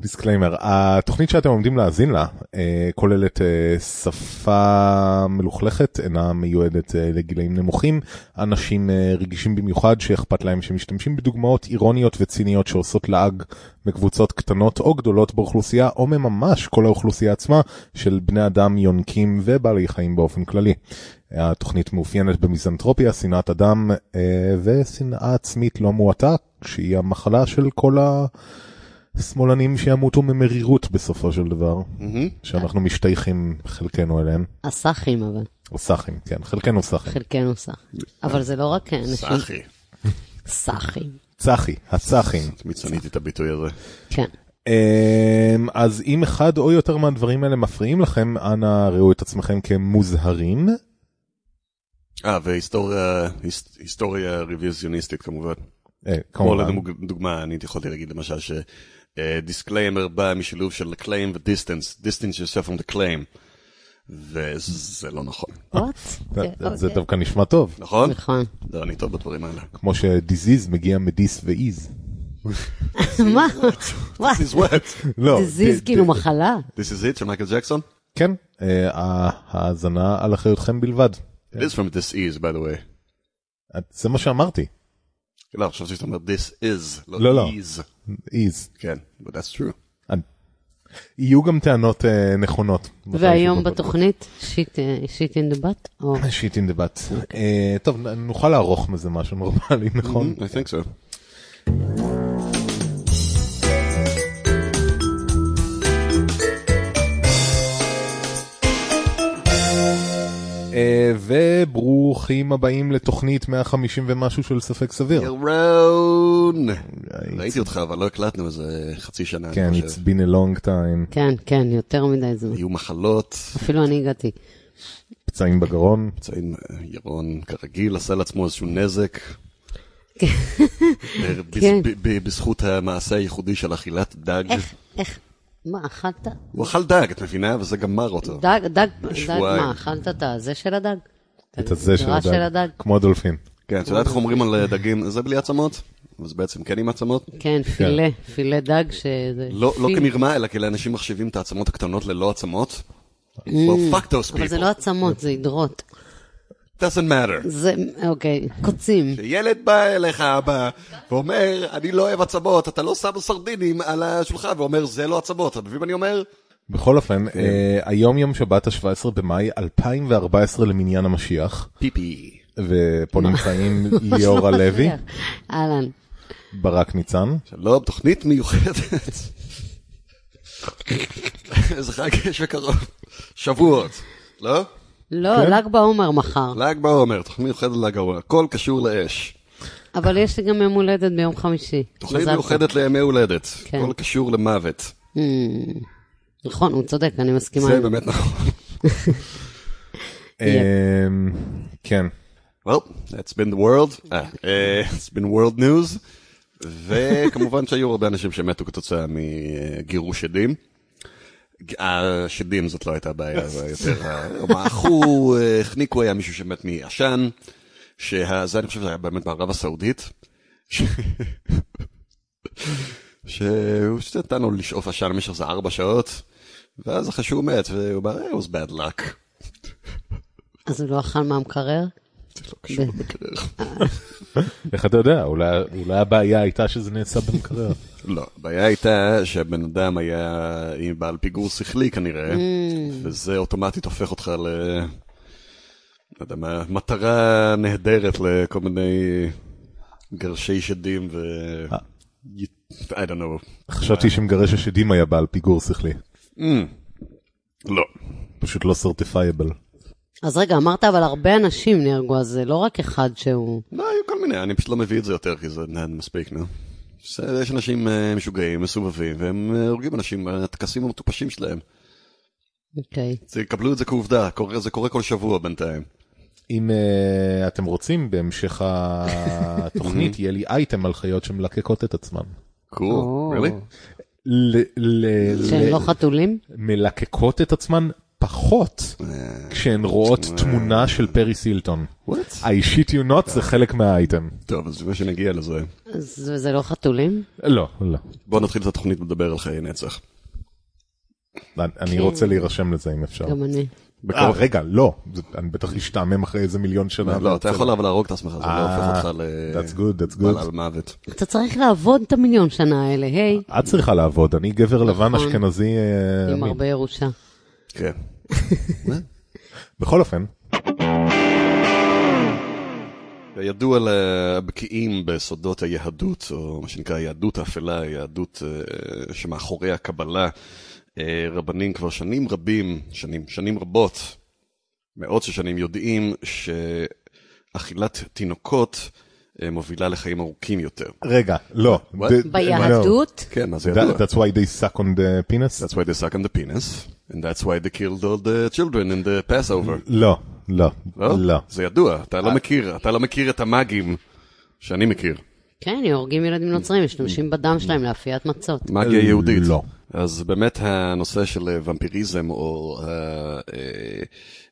דיסקליימר, התוכנית שאתם עומדים להאזין לה אה, כוללת אה, שפה מלוכלכת, אינה מיועדת אה, לגילאים נמוכים, אנשים רגישים במיוחד שאכפת להם שמשתמשים בדוגמאות אירוניות וציניות שעושות לעג מקבוצות קטנות או גדולות באוכלוסייה, או ממש כל האוכלוסייה עצמה של בני אדם, יונקים ובעלי חיים באופן כללי. התוכנית מאופיינת במיזנטרופיה, שנאת אדם אה, ושנאה עצמית לא מועטה, שהיא המחלה של כל ה... שמאלנים שימותו ממרירות בסופו של דבר. שאנחנו משתייכים חלקנו אליהם. הסאחים אבל, או סאחים, כן, חלקנו סאחים. חלקנו סאחים. אבל זה לא רק אנשים, סחי. סאחים. צחי, הצחים. תמיד שנאתי את הביטוי הזה. כן. אמ, אז אם אחד או יותר מהדברים האלה מפריעים לכם, אנא ראו את עצמכם כמוזהרים. אה, והיסטוריה, היס- היסטוריה ריוויזיוניסטית כמובן. אה, כמו. לדוגמה, אני יכולתי להגיד למשל שדיסקליימר בא משילוב של claim ו-distance, distance yourself from the claim. וזה לא נכון, what? זה- זה דווקא נשמע טוב, נכון? נכון. לא, אני טוב בדברים האלה. כמו ש disease מגיע מ dis ו ease. מה? what? This is what? לא, זיז ד- כאילו מחלה? This is it של מייקל ג'קסון? כן, אה, ההאזנה על אחריותכם בלבד. It is from this is, by the way. זה מה שאמרתי, לא, חשבתי שאתה אומר this is, לא, לא לא. Is. כן, but that's true. יהיו גם טענות אה, נכונות. והיום בתוכנית שיט שיט אין דה בת? או שיט אין דה בת. טוב, נוכל לערוך מזה משהו נורמלי, נכון? I think so. וברוכים הבאים לתוכנית 150 ומשהו של ספק סביר. ירון! ראיתי אותך, אבל לא הקלטנו איזה חצי שנה. כן, it's been a long time. כן, כן, יותר מדי זמן. היו מחלות, אפילו אני הגעתי. פצעים בגרון. פצעים, ירון כרגיל עשה לעצמו איזשהו נזק. כן. ב- ב- בזכות המעשה הייחודי של אכילת דג. איך, איך, מה, אכלת? הוא אכל דג, את מבינה? וזה גמר אותו. דג, דג, דג. מה, אכלת את הזה של הדג? את הזה של הגרש של הדג. הדג? כמו הדולפין. כן, את יודעת איך אומרים על דגים, זה בלי עצמות? אז בעצם כן עם עצמות? כן, פילה, פילה דג שזה... לא לא. כמרמה, אלא כי לאנשים מחשיבים את העצמות הקטנות ללא עצמות. Well, fuck those אבל זה. לא עצמות, זה עדרות. Doesn't matter. זה, אוקיי, קוצים. ילד בא אליך אבא ואומר, אני לא אוהב עצמות, אתה לא שם סרדינים על השולחן, ואומר, זה לא עצמות, אתה מבין מה אני אומר? בכל אופן, כן. אה, היום יום שבת ה-17 במאי 2014 למניין המשיח, פיפי. ופה נמצאים ליאור הלוי, אהלן. ברק ניצן, שלום, תוכנית מיוחדת. איזה חג יש בקרוב? שבועות, לא? לא, כן? ל"ג בעומר מחר. ל"ג בעומר, תוכנית מיוחדת ל"ג בעומר, הכל קשור לאש. אבל יש לי גם יום הולדת ביום חמישי. תוכנית. מיוחדת לימי הולדת, כן. הכל קשור למוות. Hmm, נכון, הוא צודק, אני מסכימה. זה באמת נכון. אה, כן, Well, that's been the world, אה, it's been world news, וכמובן שהיו הרבה אנשים שמתו כתוצאה מגירוש שדים. השדים זאת לא הייתה הבעיה, זה יותר, מעכו, אה, החניקו, היה מישהו שמת מעשן, שזה אני חושב שזה היה באמת בערב הסעודית, שהוא פשוט נתן לו לשאוף עשן במשך איזה ארבע שעות, ואז אחרי שהוא מת, והוא אמר, it was bad luck. אז הוא לא אכל מהמקרר? קשור למקרר. איך אתה יודע, אולי אולי הבעיה הייתה שזה נעשה במקרר. לא, הבעיה הייתה שהבן אדם היה עם בעל פיגור שכלי כנראה, וזה אוטומטית הופך אותך ל... לא יודע מה, מטרה נהדרת לכל מיני גרשי שדים ו... I don't know. חשבתי שמגרש השדים היה בעל פיגור שכלי, לא. פשוט לא סרטיפייבל. אז רגע, אמרת אבל הרבה אנשים נהרגו, אז זה לא רק אחד שהוא... לא, היו כל מיני, אני פשוט לא מביא את זה יותר, כי זה מספיק, נו. יש אנשים אה, משוגעים, מסובבים, והם אה, הורגים אנשים בטקסים המטופשים שלהם. אוקיי. זה, קבלו את זה כעובדה, קורה- זה קורה כל שבוע בינתיים. אם אה, אתם רוצים, בהמשך התוכנית יהיה לי אייטם על חיות שמלקקות את עצמן. קול, really? ל- שהם ל- לא חתולים? מלקקות את עצמן פחות כשהן רואות תמונה של פרי סילטון. ה-shit you not זה חלק מהאייטם. טוב, אז לפני שנגיע לזה, אז זה לא חתולים? לא, לא. בוא נתחיל את התוכנית לדבר על חיי נצח. אני רוצה להירשם לזה אם אפשר. גם אני. אה, רגע, לא. זה- אני בטח אשתעמם אחרי איזה מיליון שנה. לא, אתה יכול אבל להרוג את עצמך, זה לא אה, הופך אותך That's good, that's good. על מוות. אתה צריך לעבוד את המיליון שנה האלה, היי, את צריכה לעבוד, אני גבר לבן נכון. אשכנזי. אה, עם. הרבה ירושה. כן. בכל אופן, ידוע לבקיאים בסודות היהדות, או מה שנקרא היהדות האפלה, היהדות אה, שמאחורי הקבלה. אה, רבנים כבר שנים רבים, שנים, שנים רבות, מאות של שנים, יודעים שאכילת תינוקות מובילה לחיים ארוכים יותר. רגע, לא. What? The- ביהדות? כן, אז. ידוע. That- That's why they suck on the penis? That's why they suck on the penis, and that's why they killed all the children in the Passover. לא, לא, לא? לא. זה ידוע, אתה לא מכיר, אתה לא מכיר את המאגים שאני מכיר. כן, הורגים ילדים נוצרים, משתמשים בדם שלהם לאפיית מצות. מאגיה יהודית. לא. אז באמת הנושא של אה, ומפיריזם, או אה, אה,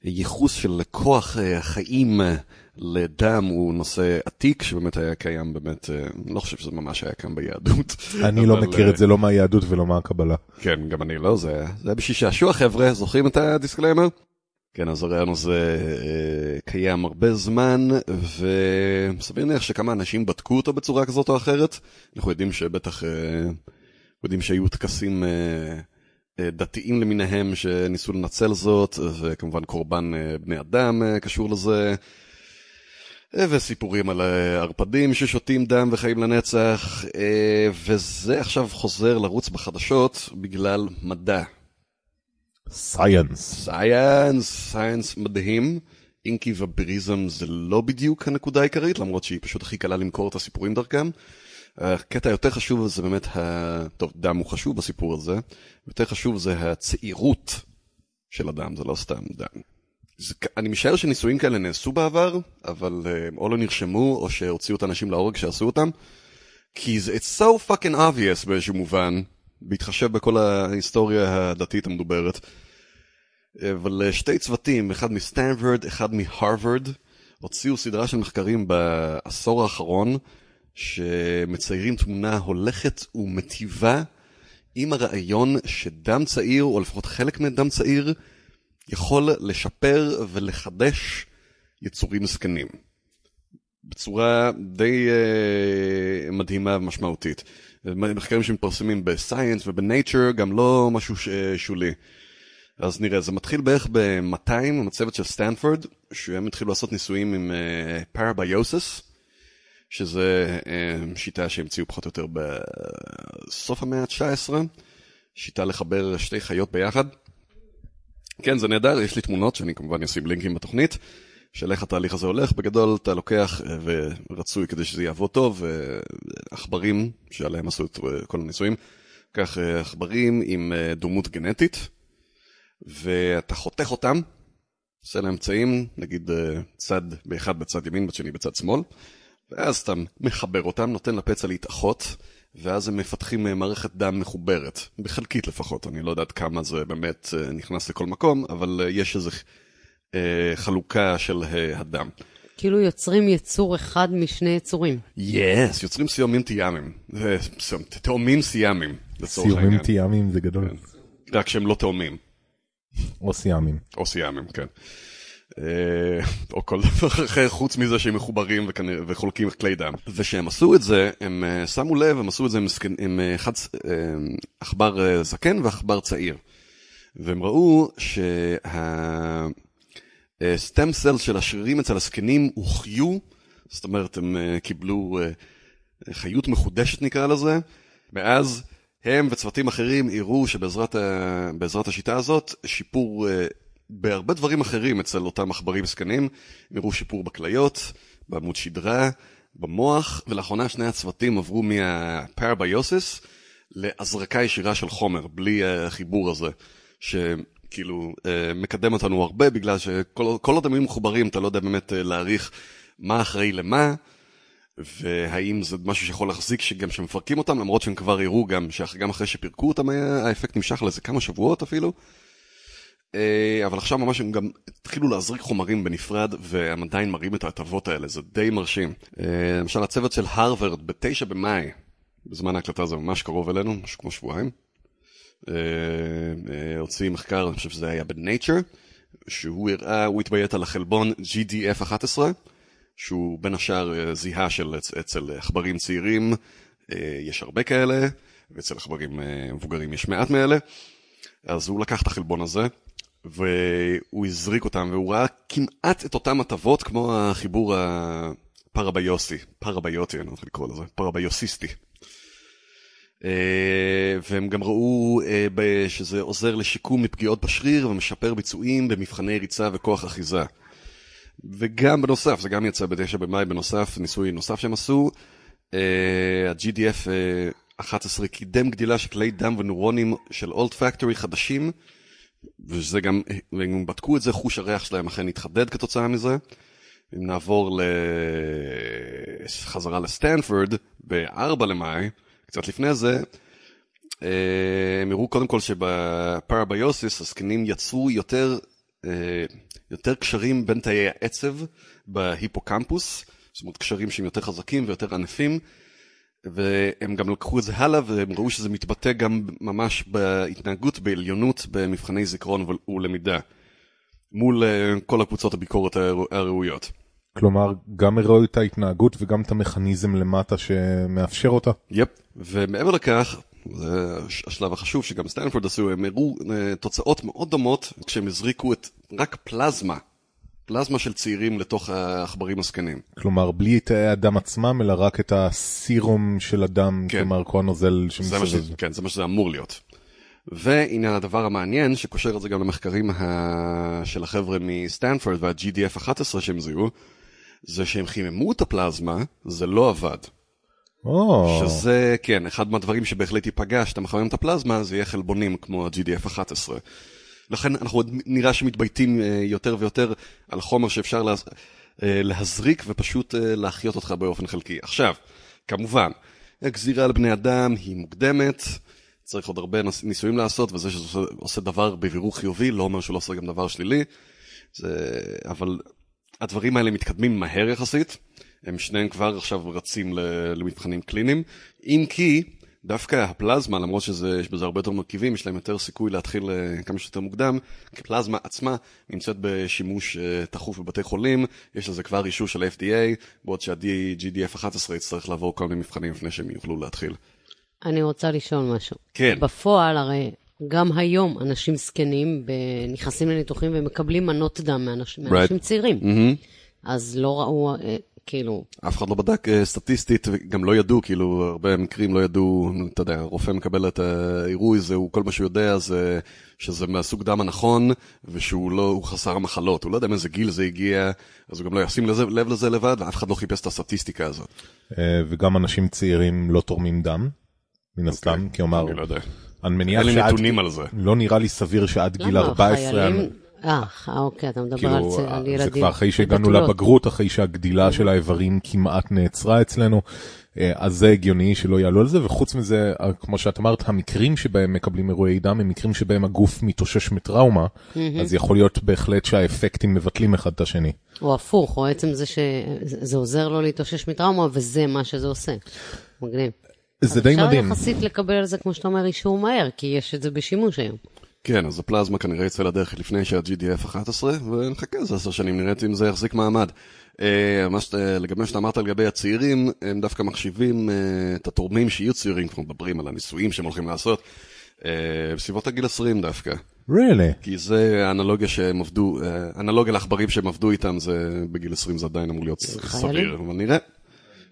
ייחוס של כוח אה, החיים אה, לדם, הוא נושא עתיק, שבאמת היה קיים, באמת, אה, אני לא חושב שזה ממש היה קיים ביהדות. אני לא מכיר אה, את זה לא מהיהדות ולא מהקבלה. כן, גם אני לא, זה היה- בשביל שעשוע חבר'ה, זוכרים את הדיסקליימר? כן, אז הרעיון הזה אה, קיים הרבה זמן, וסביר להניח שכמה אנשים בדקו אותו בצורה כזאת או אחרת. אנחנו יודעים שבטח, יודעים שהיו טקסים דתיים למיניהם שניסו לנצל זאת, וכמובן קורבן בני אדם קשור לזה. אה, וסיפורים על אה, ערפדים ששותים דם וחיים לנצח, אה, וזה עכשיו חוזר לרוץ בחדשות בגלל מדע. סייאנס. סייאנס, סייאנס מדהים. אינקי ובריזם זה לא בדיוק הנקודה העיקרית, למרות שהיא פשוט הכי קלה למכור את הסיפורים דרכם. הקטע היותר חשוב זה באמת, ה... טוב, דם הוא חשוב בסיפור הזה, יותר חשוב זה הצעירות של אדם, זה לא סתם דם. זה... אני משער שניסויים כאלה נעשו בעבר, אבל אה, או לא נרשמו, או שהוציאו את האנשים להורג שעשו אותם. כי זה it's so fucking obvious באיזשהו מובן, בהתחשב בכל ההיסטוריה הדתית המדוברת. אבל אה, שתי צוותים, אחד מסטנפורד, אחד מהרווארד, הוציאו סדרה של מחקרים בעשור האחרון, שמציירים תמונה הולכת ומטיבה עם הרעיון שדם צעיר, או לפחות חלק מדם צעיר, יכול לשפר ולחדש יצורים זקנים. בצורה די uh, מדהימה ומשמעותית. מחקרים שמתפרסמים בסייאנס ובנייצ'ר, גם לא משהו ש- שולי. אז נראה, זה מתחיל בערך ב-200, עם הצוות של סטנפורד, שהם התחילו לעשות ניסויים עם parabiosis, שזה uh, שיטה שהמציאו פחות או יותר בסוף המאה ה-19, שיטה לחבר שתי חיות ביחד. כן, זה נהדר, יש לי תמונות שאני כמובן אשים לינקים בתוכנית, של איך התהליך הזה הולך. בגדול אתה לוקח, אה, ורצוי כדי שזה יעבוד טוב, אה, עכברים, שעליהם עשו את אה, כל הניסויים, קח עכברים עם דומות גנטית, ואתה חותך אותם, עושה להם צעים, נגיד צד באחד בצד ימין, בשני בצד שמאל, ואז אתה מחבר אותם, נותן לפצע להתאחות, ואז הם מפתחים אה, מערכת דם מחוברת, בחלקית לפחות, אני לא יודעת כמה זה באמת אה, נכנס לכל מקום, אבל אה, יש איזו אה, חלוקה של אה, הדם. כאילו יוצרים יצור אחד משני יצורים. יס, יוצרים סיומים תיאמים, תאומים סיאמים, לצורך סיומים העניין, תיאמים זה גדול. רק שהם לא תאומים. או סיאמים. או סיאמים, כן. אה, או כל דבר אחר חוץ מזה שהם מחוברים וחולקים כלי דם. וכשהם עשו את זה, הם אה, שמו לב, הם עשו את זה עם אה, עכבר זקן ועכבר צעיר. והם ראו שהסטם סל של השרירים אצל הזקנים הוחיו, זאת אומרת הם קיבלו חיות מחודשת נקרא לזה, מאז הם וצוותים אחרים הראו שבעזרת השיטה הזאת, שיפור בהרבה דברים אחרים אצל אותם עכברים זקנים, הם הראו שיפור בכליות, בעמוד שדרה, במוח, ולאחרונה שני הצוותים עברו מהפרביוסיס להזרקה ישירה של חומר, בלי החיבור הזה, שכאילו אה, מקדם אותנו הרבה, בגלל שכל כל עוד הם היו מחוברים, אתה לא יודע באמת אה, להעריך מה אחראי למה, והאם זה משהו שיכול להחזיק שגם שמפרקים אותם, למרות שהם כבר הראו גם שגם אחרי שפירקו אותם היה, האפקט נמשך לאיזה כמה שבועות אפילו. אה, אבל עכשיו ממש הם גם התחילו להזריק חומרים בנפרד, והם עדיין מראים את ההטבות האלה, זה די מרשים. אה, למשל, הצוות של הרווארד בתשע במאי, בזמן ההקלטה זה ממש קרוב אלינו, משהו כמו שבועיים, אה, הוציא מחקר, אני חושב שזה היה ב-Nature, שהוא הראה, הוא התביית על החלבון GDF11, שהוא בין השאר זיהה של אצ- אצל עכברים צעירים, יש הרבה כאלה, ואצל עכברים מבוגרים יש מעט מאלה. אז הוא לקח את החלבון הזה, והוא הזריק אותם, והוא ראה כמעט את אותם הטבות כמו החיבור הפרביוסי, פרביוטי, אני לא רוצה לקרוא לזה, פרביוסיסטי. אה, והם גם ראו אה, שזה עוזר לשיקום מפגיעות בשריר ומשפר ביצועים במבחני ריצה וכוח אחיזה. וגם בנוסף, זה גם יצא ב-9 במאי בנוסף, ניסוי נוסף שהם עשו, אה, ה-GDF אה, 11 קידם גדילה של כלי דם ונוירונים של אולד פקטורי חדשים, וזה גם, והם בדקו את זה, חוש הריח שלהם אכן התחדד כתוצאה מזה. אם נעבור חזרה לסטנפורד, ב-4 למאי, קצת לפני זה, אה, הם הראו קודם כל שבפרביוסיס הזקנים יצרו יותר, אה, יותר קשרים בין תאי העצב בהיפוקמפוס, זאת אומרת קשרים שהם יותר חזקים ויותר ענפים, והם גם לקחו את זה הלאה והם ראו שזה מתבטא גם ממש בהתנהגות, בעליונות, במבחני זיכרון ולמידה, מול אה, כל הקבוצות הביקורת הראו- הראויות. כלומר, גם הראו את ההתנהגות וגם את המכניזם למטה שמאפשר אותה. yep, ומעבר לכך, זה הש- השלב החשוב שגם סטנפורד עשו, הם הראו אה, תוצאות מאוד דומות כשהם הזריקו את רק פלזמה, פלזמה של צעירים לתוך העכברים הזקנים. כלומר, בלי תאי הדם עצמם, אלא רק את ה serum של הדם, כן. כלומר, כל הנוזל. שמסביב. כן, זה מה שזה אמור להיות. והנה הדבר המעניין, שקושר את זה גם למחקרים ה... של החבר'ה מסטנפורד וה-GDF 11 שהם זיהו, זה שהם חיממו את הפלזמה, זה לא עבד. או, שזה, כן, אחד מהדברים שבהחלט ייפגע, שאתה מחמם את הפלזמה, זה יהיה חלבונים כמו ה-GDF 11. לכן אנחנו עוד נראה שמתבייתים אה, יותר ויותר על חומר שאפשר לה, אה, להזריק ופשוט אה, להחיות אותך באופן חלקי. עכשיו, כמובן, הגזירה על בני אדם היא מוקדמת, צריך עוד הרבה ניס- ניסויים לעשות, וזה שזה עושה, עושה דבר בבירור חיובי, לא אומר שהוא לא עושה גם דבר שלילי, זה, אבל הדברים האלה מתקדמים מהר יחסית, הם שניהם כבר עכשיו רצים למבחנים קליניים, אם כי דווקא הפלזמה, למרות שיש בזה הרבה יותר מרכיבים, יש להם יותר סיכוי להתחיל אה, כמה שיותר מוקדם, כי פלזמה עצמה נמצאת בשימוש אה, תכוף בבתי חולים, יש לזה כבר אישור של FDA, בעוד שה-GDF 11 יצטרך לעבור כל מיני מבחנים לפני שהם יוכלו להתחיל. אני רוצה לשאול משהו. כן. בפועל, הרי גם היום אנשים זקנים נכנסים לניתוחים ומקבלים מנות דם מאנשים, מאנשים צעירים. אז לא ראו, אה, כאילו, אף אחד לא בדק אה, סטטיסטית, וגם לא ידעו, כאילו, הרבה מקרים לא ידעו, אתה יודע, הרופא מקבל את העירוי, זהו, כל מה שהוא יודע זה שזה מהסוג דם הנכון, ושהוא לא, הוא חסר מחלות, הוא לא יודע מאיזה גיל זה הגיע, אז הוא גם לא ישים לזה, לב לזה לבד, ואף אחד לא חיפש את הסטטיסטיקה הזאת. אה, וגם אנשים צעירים לא תורמים דם, מן הסתם, כי אומר, אני לא יודע. אני מניח אין לי נתונים על זה. לא נראה לי סביר שעד גיל למה? 14, חיילים... אה, אוקיי, אתה מדבר על כאילו, צ- על זה ילדים. כבר אחרי שהגענו. לבגרות, אחרי שהגדילה של האיברים כמעט נעצרה אצלנו, אה, אז זה הגיוני שלא יעלו על זה, וחוץ מזה, אה, כמו שאת אמרת, המקרים שבהם מקבלים אירועי דם הם מקרים שבהם הגוף מתאושש מטראומה, אז יכול להיות בהחלט שהאפקטים מבטלים אחד את השני. או הפוך, או עצם זה שזה עוזר לו להתאושש מטראומה, וזה מה שזה עושה. מגניב. זה די מדהים. אפשר יחסית לקבל על זה, כמו שאתה אומר, אישור מהר, כי יש את זה בשימוש היום. כן, אז הפלזמה כנראה יצא לדרך לפני שה-GDF 11, ונחכה איזה עשר שנים, נראה אם זה יחזיק מעמד. אה, מה שאתה- לגבי מה שאתה אמרת לגבי הצעירים, הם דווקא מחשיבים אה, את התורמים שיהיו צעירים, כבר מדברים על הניסויים שהם הולכים לעשות, אה, בסביבות הגיל 20 דווקא. really? כי זה האנלוגיה שהם עבדו, אנלוגיה לעכברים שהם עבדו איתם, זה בגיל 20 זה עדיין אמור להיות? סביר, אבל נראה.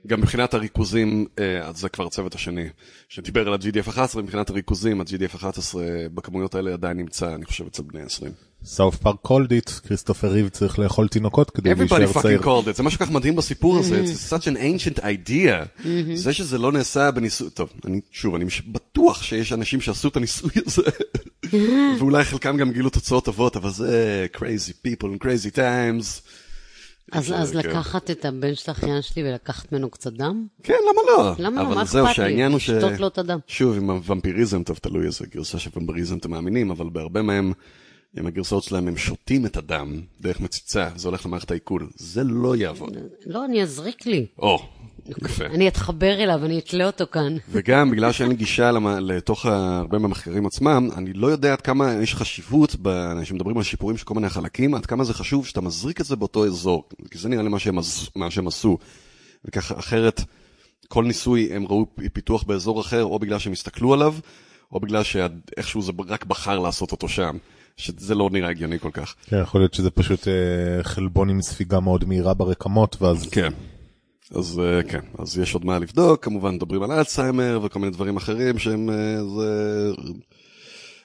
גם מבחינת הריכוזים, אה, אז זה כבר הצוות השני שדיבר על ה-GDF 11, מבחינת הריכוזים, ה-GDF 11 בכמויות האלה עדיין נמצא, אני חושב, אצל בני 20. South Park called it, כריסטופר ריב צריך לאכול תינוקות כדי להישאר צעיר. Everybody fucking called it, זה משהו כך מדהים בסיפור הזה, it's such an ancient idea. זה שזה לא נעשה בניסוי, טוב, אני, שוב, אני בטוח שיש אנשים שעשו את הניסוי הזה, ואולי חלקם גם גילו תוצאות טובות, אבל זה crazy people in crazy times. אז, אז כן. לקחת את הבן של האחיין שלי ולקחת ממנו קצת דם? כן, למה לא? למה לא? אבל מה אכפת לי? הוא ש... לשתות לו את הדם. שוב, עם הוומפיריזם, טוב, תלוי איזה גרסה של ומפיריזם אתם מאמינים, אבל בהרבה מהם עם הגרסאות שלהם הם שותים את הדם דרך מציצה, זה הולך למערכת העיכול. זה לא יעבוד. לא, אני אזריק לי. או, יפה. אני אתחבר אליו, אני אתלה אותו כאן. וגם בגלל שאין לי גישה לתוך הרבה מהמחקרים עצמם, אני לא יודע עד כמה יש חשיבות, כשמדברים על שיפורים של כל מיני חלקים, עד כמה זה חשוב שאתה מזריק את זה באותו אזור, כי זה נראה לי מה שהם עשו. וככה אחרת, כל ניסוי הם ראו פיתוח באזור אחר, או בגלל שהם הסתכלו עליו, או בגלל שאיכשהו זה רק בחר לעשות אותו שם. שזה לא נראה הגיוני כל כך. כן, יכול להיות שזה פשוט אה, חלבון עם ספיגה מאוד מהירה ברקמות, ואז... כן. אז אה, כן, אז יש עוד מה לבדוק, כמובן מדברים על אלצהיימר וכל מיני דברים אחרים שהם אה, זה,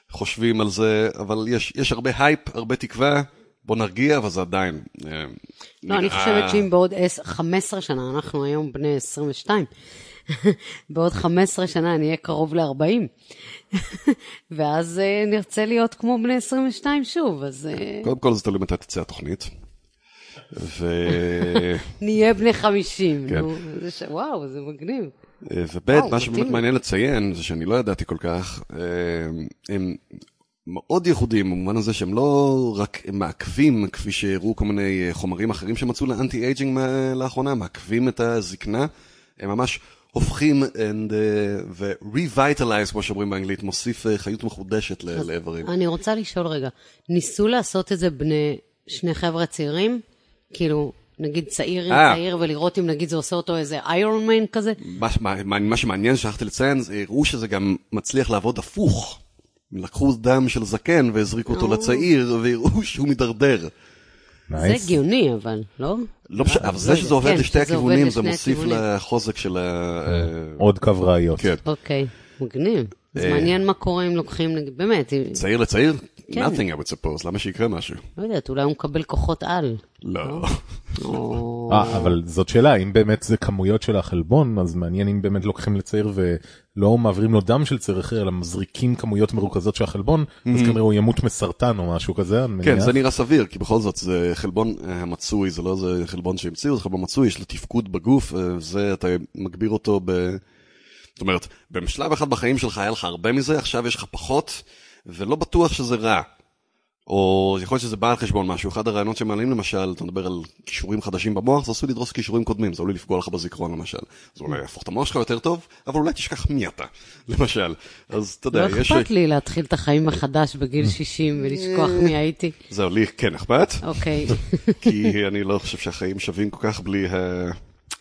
חושבים על זה, אבל יש, יש הרבה הייפ, הרבה תקווה, בוא נרגיע, אבל זה עדיין... אה, לא, אני חושבת שאם בעוד 15 שנה, אנחנו היום בני 22, בעוד 15 שנה אני אהיה קרוב ל-40, ואז נרצה להיות כמו בני 22 שוב, אז... קודם כל זה תלוי מתי תצא התוכנית. ו... נהיה בני 50, כן. נו, זה ש... וואו, זה מגניב. וב', מה שבאמת מעניין לציין, זה שאני לא ידעתי כל כך, אה, הם מאוד ייחודיים במובן הזה שהם לא רק מעכבים, כפי שהראו כל מיני חומרים אחרים שמצאו ל anti-aging לאחרונה, מעכבים את הזקנה, הם ממש הופכים ו-revitalize, כמו שאומרים באנגלית, מוסיף אה, חיות מחודשת לאיברים. אני רוצה לשאול רגע, ניסו לעשות את זה בני שני חבר'ה צעירים? כאילו, נגיד צעיר עם אה. צעיר, ולראות אם נגיד זה עושה אותו איזה איירון מיין כזה? מה שמעניין, שכחתי לציין, זה הראו שזה גם מצליח לעבוד הפוך. לקחו דם של זקן והזריקו אותו לצעיר, והראו שהוא מידרדר. זה הגיוני, אבל, לא? לא משנה, אבל זה שזה עובד כן, לשתי הכיוונים, זה מוסיף לחוזק של ה... עוד קו ראיות. כן. אוקיי, מגניב. אז אה. מעניין מה קורה אם לוקחים, באמת. צעיר לצעיר? כן. nothing I would suppose, למה שיקרה משהו? לא יודעת, אולי הוא מקבל כוחות על. לא. אה, אבל זאת שאלה, אם באמת זה כמויות של החלבון, אז מעניין אם באמת לוקחים לצעיר ולא מעבירים לו דם של צעיר אחר, אלא מזריקים כמויות מרוכזות של החלבון, אז mm-hmm. כנראה הוא ימות מסרטן או משהו כזה, אני מניח. כן, זה נראה סביר, כי בכל זאת זה חלבון אה, מצוי, זה לא איזה חלבון שהמציאו, זה חלבון מצוי, יש לו תפקוד בגוף, אה, אתה מגביר אותו ב... זאת אומרת, בשלב אחד בחיים שלך היה לך הרבה מזה, עכשיו יש לך פחות. ולא בטוח שזה רע. או יכול להיות שזה בא על חשבון משהו. אחד הרעיונות שמעלים למשל, אתה מדבר על כישורים חדשים במוח, זה עשוי לדרוס כישורים קודמים, זה עלול לפגוע לך בזיכרון למשל. זה אולי יהפוך את המוח שלך יותר טוב, אבל אולי תשכח מי אתה, למשל. אז אתה יודע, לא יש... לא אכפת לי להתחיל את החיים מחדש בגיל 60 ולשכוח מי הייתי. זהו, לי כן אכפת. אוקיי. כי אני לא חושב שהחיים שווים כל כך בלי ה...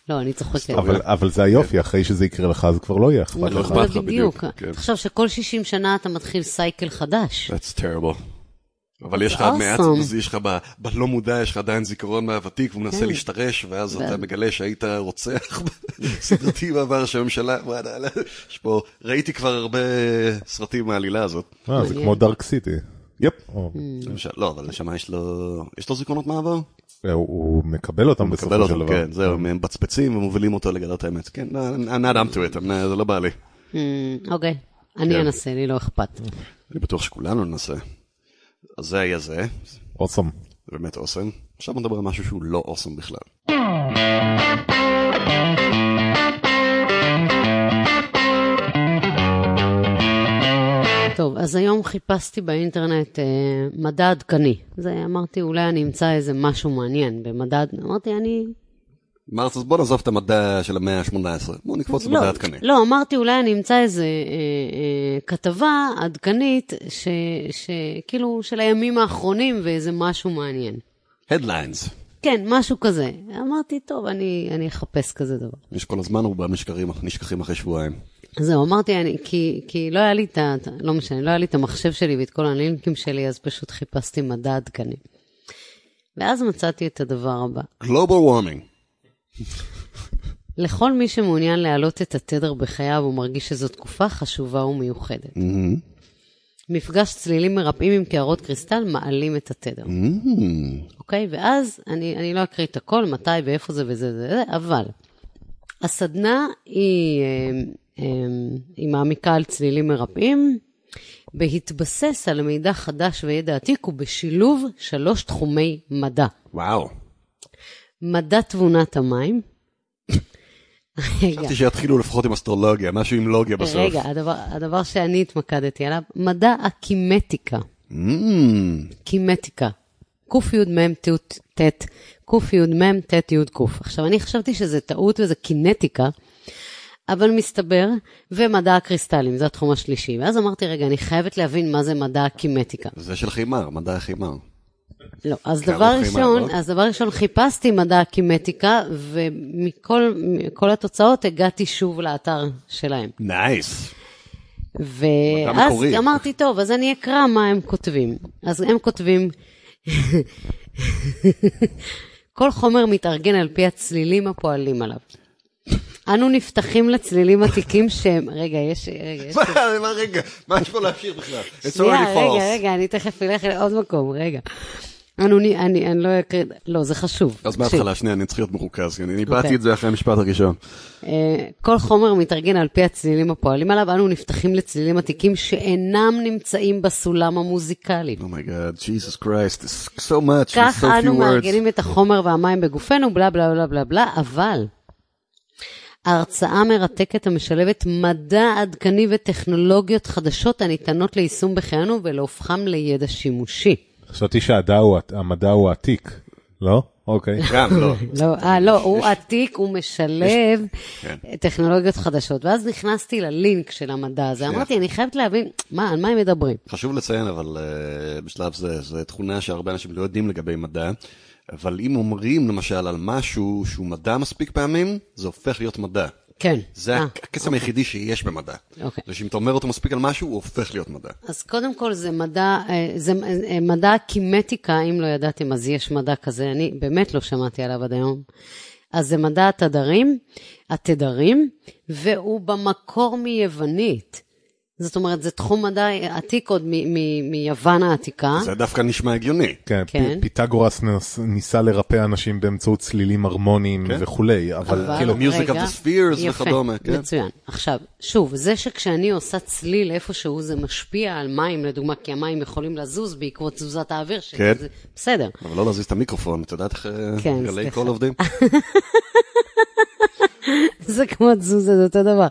לא, אני צוחקת. אבל זה היופי, אחרי שזה יקרה לך, זה כבר לא יהיה אכפת לך. לא אכפת לך בדיוק. תחשוב שכל 60 שנה אתה מתחיל סייקל חדש. That's terrible. אבל יש לך מעט, יש לך בלא מודע, יש לך עדיין זיכרון מהוותיק, והוא מנסה כן. להשתרש, ואז אתה מגלה שהיית רוצח סדרתי בעבר של הממשלה, יש פה, ראיתי כבר הרבה סרטים מהעלילה הזאת. אה, זה כמו דארק סיטי. יפ. לא, אבל נשמה יש לו, יש לו זיכרונות מהעבר? הוא מקבל אותם בסופו של דבר. כן, זהו, הם מבצבצים ומובילים אותו לגלות האמת. כן, I'm not up to it, זה לא בא לי. אוקיי, אני כן. אנסה, לי לא אכפת. אני בטוח שכולנו ננסה. אז זה היה זה. אוסם. באמת אוסם. עכשיו נדבר על משהו שהוא לא אוסם בכלל. אז היום חיפשתי באינטרנט אה, מדע עדכני. זה אמרתי, אולי אני אמצא איזה משהו מעניין במדע, אמרתי, אני... אמרת, אז בוא נעזוב את המדע של המאה ה-18, בוא נקפוץ לא, למדע עדכני. לא, אמרתי, אולי אני אמצא איזה אה, אה, כתבה עדכנית, שכאילו, של הימים האחרונים ואיזה משהו מעניין. Headlines. כן, משהו כזה. אמרתי, טוב, אני, אני אחפש כזה דבר. יש כל הזמן רובם נשכחים אחרי שבועיים. זהו, אמרתי, אני, כי, כי לא היה לי את ה... לא משנה, לא היה לי את המחשב שלי ואת כל הלינקים שלי, אז פשוט חיפשתי מדע עדכני. ואז מצאתי את הדבר הבא. Global warming. לכל מי שמעוניין להעלות את התדר בחייו, הוא מרגיש שזו תקופה חשובה ומיוחדת. Mm-hmm. מפגש צלילים מרפאים עם קערות קריסטל מעלים את התדר. Mm-hmm. אוקיי? ואז, אני, אני לא אקריא את הכל, מתי ואיפה זה וזה וזה, אבל הסדנה היא אה, היא מעמיקה על צלילים מרפאים, בהתבסס על מידע חדש וידע עתיק ובשילוב שלוש תחומי מדע. וואו. מדע תבונת המים. חשבתי שיתחילו לפחות עם אסטרולוגיה, משהו עם לוגיה בסוף. רגע, הדבר, הדבר שאני התמקדתי עליו, מדע הקימטיקה. Mm, קימטיקה. קימ ט', קימ ט' י' ק. עכשיו, אני חשבתי שזה טעות וזה קינטיקה, אבל מסתבר, ומדע הקריסטלים, זה התחום השלישי. ואז אמרתי, רגע, אני חייבת להבין מה זה מדע הקימטיקה. זה של חימר, מדע החימר. לא, אז דבר ראשון, הערות? אז דבר ראשון חיפשתי מדע הקימטיקה, ומכל מכל התוצאות הגעתי שוב לאתר שלהם. נייס. ואז. אמרתי, טוב, אז אני אקרא מה הם כותבים. אז הם כותבים, כל חומר מתארגן על פי הצלילים הפועלים עליו. אנו נפתחים לצלילים עתיקים שהם, רגע, יש, רגע, יש, מה, רגע, מה יש פה להשאיר בכלל? שנייה, רגע. רגע, אני תכף אלך לעוד מקום, רגע. אנו, נ- אני, אני לא אקריא, לא, זה חשוב. אז. מההתחלה, שנייה, אני צריך להיות מרוכז, כי אני אוקיי. איבדתי את זה אחרי המשפט הראשון. אה, כל חומר מתארגן על פי הצלילים הפועלים עליו, אנו נפתחים לצלילים עתיקים שאינם נמצאים בסולם המוזיקלי. oh my God, Jesus Christ, so much, כך so אנו few words. מארגנים את החומר והמים בגופנו, בלה בלה בלה בלה בלה, אבל ההרצאה מרתקת המשלבת מדע עדכני וטכנולוגיות חדשות הניתנות ליישום בחיינו ולהופכם לידע שימושי. חשבתי שהמדע הוא- עתיק, לא? אוקיי. גם, לא. לא, אה, לא, הוא עתיק, הוא משלב כן. טכנולוגיות חדשות. ואז נכנסתי ללינק של המדע הזה, אמרתי, אני חייבת להבין, מה, על מה הם מדברים? חשוב לציין, אבל uh, בשלב זה, זו תכונה שהרבה אנשים לא יודעים לגבי מדע, אבל אם אומרים למשל על משהו שהוא מדע מספיק פעמים, זה הופך להיות מדע. כן. זה אה, הקסם היחידי שיש במדע. אוקיי. זה שאם אתה אומר אותו מספיק על משהו, הוא הופך להיות מדע. אז קודם כל זה מדע, אה, זה אה, מדע קימטיקה, אם לא ידעתם, אז יש מדע כזה, אני באמת לא שמעתי עליו עד היום. אז זה מדע התדרים, התדרים, והוא במקור מיוונית. זאת אומרת, זה תחום מדע עתיק עוד מ- מ- מיוון העתיקה. זה דווקא נשמע הגיוני. כן, כן. פ- פיתגורס נס- ניסה לרפא אנשים באמצעות צלילים הרמוניים כן. וכולי, אבל אבל- כאילו, Music of רגע, the Spheres יפה, וכדומה, כן? מצוין. עכשיו, שוב, זה שכשאני עושה צליל איפשהו, זה משפיע על מים, לדוגמה, כי המים יכולים לזוז בעקבות תזוזת האוויר שלי, כן. זה בסדר. אבל לא להזיז את המיקרופון, את יודעת איך אה, כן, גלי. קול עובדים? זה כמו תזוזה, זה אותו דבר.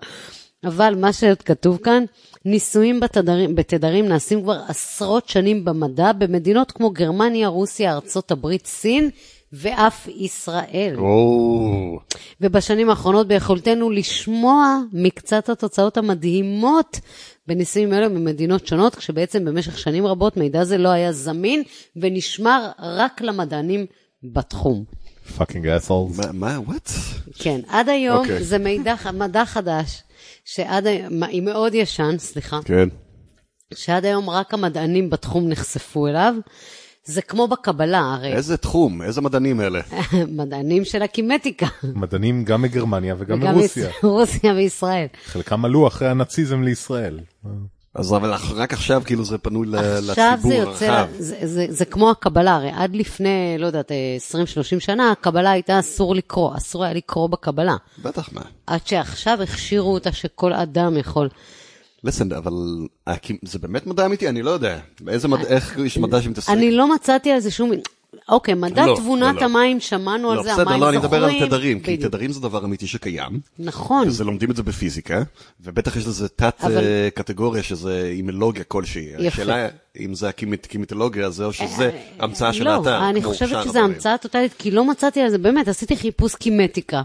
אבל מה שעוד כתוב כאן, ניסויים בתדרים, בתדרים נעשים כבר עשרות שנים במדע במדינות כמו גרמניה, רוסיה, ארצות הברית, סין ואף ישראל. או, ובשנים האחרונות ביכולתנו לשמוע מקצת התוצאות המדהימות בניסויים אלו ממדינות שונות, כשבעצם במשך שנים רבות מידע זה לא היה זמין ונשמר רק למדענים בתחום. fucking assholes. מה, מה, what? כן, עד היום אוקיי. זה מידע, מדע חדש, שעד היום, היא מאוד ישן, סליחה, כן. שעד היום רק המדענים בתחום נחשפו אליו. זה כמו בקבלה, הרי איזה תחום, איזה מדענים אלה? מדענים של הקימטיקה. מדענים גם מגרמניה וגם וגם מרוסיה. יש- רוסיה וישראל. חלקם עלו אחרי הנאציזם לישראל. אז אבל רק עכשיו כאילו זה פנוי ל- עכשיו זה לציבור יוצא, הרחב. זה, זה, זה כמו הקבלה, הרי עד לפני, לא יודעת, 20-30 שנה, הקבלה הייתה אסור לקרוא, אסור היה לקרוא בקבלה. בטח מה. עד שעכשיו הכשירו אותה שכל אדם יכול. listen, אבל הקים- זה באמת מדע אמיתי? אני לא יודע. באיזה מדע, איך יש מדע שמתעסק? אני לא מצאתי על זה שום... אוקיי, מדע לא, תבונת לא, לא. המים, שמענו לא, על זה, בסדר, המים לא, אני זוכרים. מדבר על תדרים, כי בדיוק. תדרים זה דבר אמיתי שקיים, נכון, וזה לומדים את זה בפיזיקה, ובטח יש לזה תת אבל- אה, קטגוריה שזה אימולוגיה כלשהי. יפה. השאלה אם זה הקימטולוגיה הזה, או שזה המצאה של לא, האתר. אני כמו חושבת הדברים. המצאה טוטאלית, כי לא מצאתי על זה, באמת, עשיתי חיפוש קימטיקה.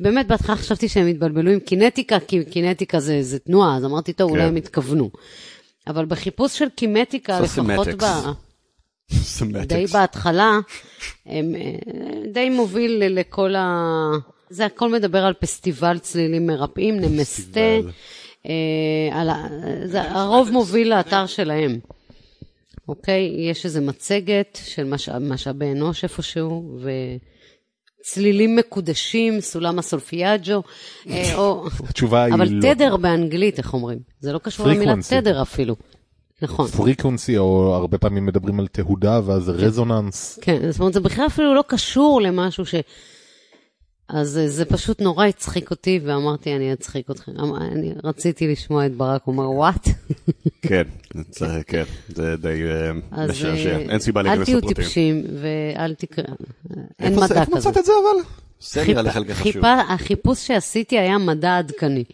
באמת, בהתחלה חשבתי שהם התבלבלו עם קינטיקה, כי קינטיקה זה, זה תנועה, אז אמרתי, טוב, אולי כן. הם התכוונו. אבל בחיפוש של קימטיקה, זה לפחות ב... די בהתחלה, הם אה, די מוביל לכל ה... זה הכל מדבר על פסטיבל צלילים מרפאים, נמסטה. אה, על. זה הרוב מוביל לאתר שלהם. אוקיי? יש איזו מצגת של משאב, משאבי אנוש איפשהו, וצלילים מקודשים, סולם הסולפיאג'ו, אה, או... התשובה היא אבל לא. תדר באנגלית, איך אומרים? זה לא קשור למילה. תדר אפילו. נכון. פריקונסי, או הרבה פעמים מדברים על תהודה, ואז רזוננס. כן, זאת אומרת, זה בכלל אפילו לא קשור למשהו ש... אז אה, זה פשוט נורא הצחיק אותי, ואמרתי, אני אצחיק אתכם. אמ- אני רציתי לשמוע את ברק אומר, וואט? כן, זה, כן, זה די אה, אז משעשע. אה, אין סיבה אל להיכנס תהיו לפרטים. טיפשים, ואל תקרא... אין איפה זה- מדע איפה כזה. מצאת את זה אבל? זה נראה לי חלק חשוב. החיפוש שעשיתי היה מדע עדכני.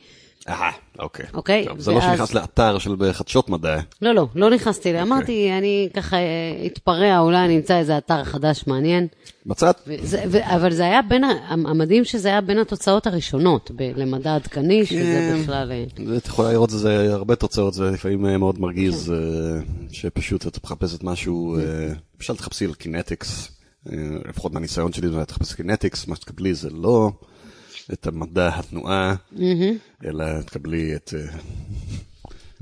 אהה, אוקיי. אוקיי, טוב, זה לא ואז- שנכנס לאתר של חדשות מדע. לא, לא, לא נכנסתי, אוקיי. אמרתי, אני ככה אה, אתפרע, אולי אני אמצא איזה אתר חדש מעניין. מצאת? וזה, ו, אבל זה היה בין, המדהים שזה היה בין התוצאות הראשונות ב- למדע עדכני, שזה כן. בכלל... אה, זה- את יכולה לראות זה הרבה תוצאות, זה לפעמים אה, מאוד מרגיז, כן. אה, שפשוט את מחפשת משהו, אה, למשל תחפשי על kinetics, אה, לפחות מהניסיון שלי, זה תחפשי kinetics, מה שתקבלי זה לא את המדע התנועה, אלא תקבלי את אה,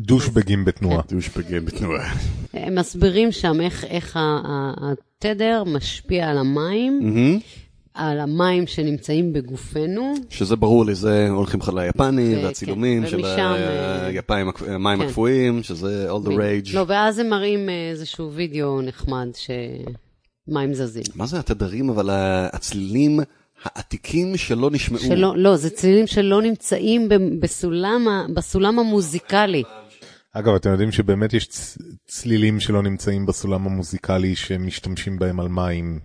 דושבגים בתנועה. דושבגים בתנועה. הם מסבירים שם איך, איך ה- ה- התדר משפיע על המים, על המים שנמצאים בגופנו. שזה ברור לי, זה הולכים לך ליפני, והצילומים כן, של אה, המים כן. הקפואים, שזה all the rage. לא, ואז הם מראים אה, איזשהו וידאו נחמד שמים זזים. מה זה התדרים, אבל הצלילים העתיקים שלא נשמעו? שלא, לא, זה צלילים שלא נמצאים ב- בסולם, בסולם המוזיקלי. אגב, אתם יודעים שבאמת יש צ- צלילים שלא נמצאים בסולם המוזיקלי שמשתמשים בהם על מים.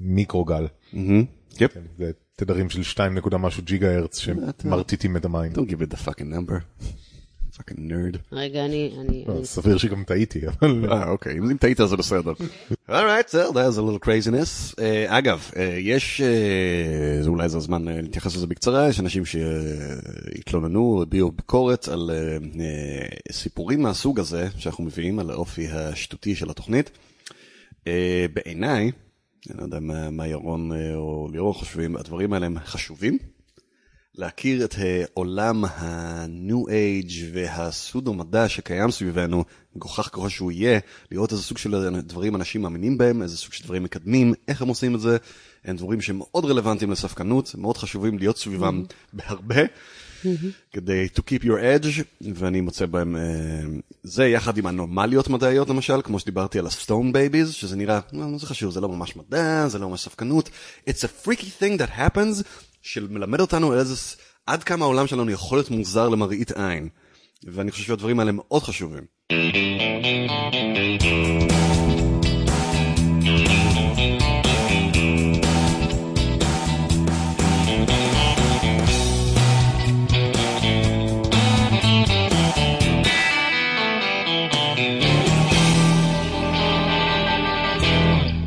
מיקרוגל. מהמם. יפ. זה תדרים של 2 נקודה משהו ג'יגה הרץ שמרטיטים את המים. Don't give it the fucking number. Fucking nerd. רגע, אני... לא, אני סביר שגם טעיתי, אבל... אה, אוקיי, אם טעית זה בסדר. alright, so that's a little craziness. אה, אגב, אה, יש, אה, זה אולי זה הזמן אה, להתייחס לזה בקצרה, יש אנשים שהתלוננו, הביעו ביקורת על אה, אה, סיפורים מהסוג הזה שאנחנו מביאים, על האופי השטותי של התוכנית. אה, בעיניי, אני לא יודע מה, ירון אה, או ליאור חושבים, הדברים האלה הם חשובים. להכיר את אה, עולם ה-new age והסודו-מדע שקיים סביבנו, מגוחך ככל שהוא יהיה, לראות איזה סוג של דברים אנשים מאמינים בהם, איזה סוג של דברים מקדמים, איך הם עושים את זה, הם דברים שמאוד רלוונטיים לספקנות, מאוד חשובים להיות סביבם בהרבה, כדי to keep your edge, ואני מוצא בהם, אה, זה יחד עם אנומליות מדעיות למשל, כמו שדיברתי על ה-stone babies, שזה נראה, לא זה חשוב, זה לא ממש מדע, זה לא ממש ספקנות, it's a freaky thing that happens, שמלמד אותנו איזה, עד כמה העולם שלנו יכול להיות מוזר למראית עין. ואני חושב שהדברים האלה מאוד חשובים.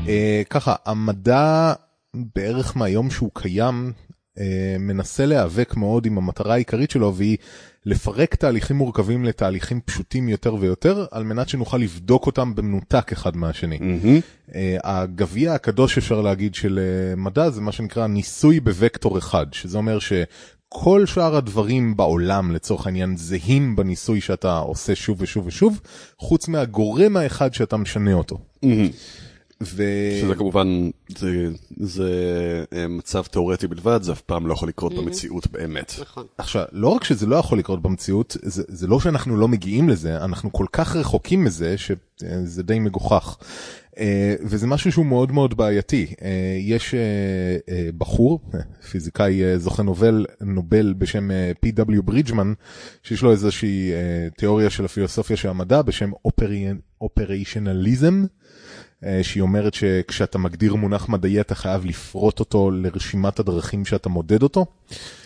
אה, ככה, המדע בערך מהיום שהוא קיים, מנסה להיאבק מאוד עם המטרה העיקרית שלו, והיא לפרק תהליכים מורכבים לתהליכים פשוטים יותר ויותר, על מנת שנוכל לבדוק אותם במנותק אחד מהשני. אה, הגביע הקדוש אפשר להגיד של אה, מדע זה מה שנקרא ניסוי בוקטור אחד, שזה אומר שכל שאר הדברים בעולם לצורך העניין זהים בניסוי שאתה עושה שוב ושוב ושוב, חוץ מהגורם האחד שאתה משנה אותו. ו... שזה כמובן, זה, זה אה, מצב תיאורטי בלבד, זה אף פעם לא יכול לקרות במציאות באמת. נכון. עכשיו, לא רק שזה לא יכול לקרות במציאות, זה, זה לא שאנחנו לא מגיעים לזה, אנחנו כל כך רחוקים מזה, שזה די מגוחך. אה, וזה משהו שהוא מאוד מאוד בעייתי. אה, יש בחור, פיזיקאי זוכה נובל, נובל בשם P.W. ברידג'מן, שיש לו איזושהי תיאוריה של הפילוסופיה של המדע בשם אופריישנליזם. אה, שהיא אומרת שכשאתה מגדיר מונח מדעי אתה חייב לפרוט אותו לרשימת הדרכים שאתה מודד אותו.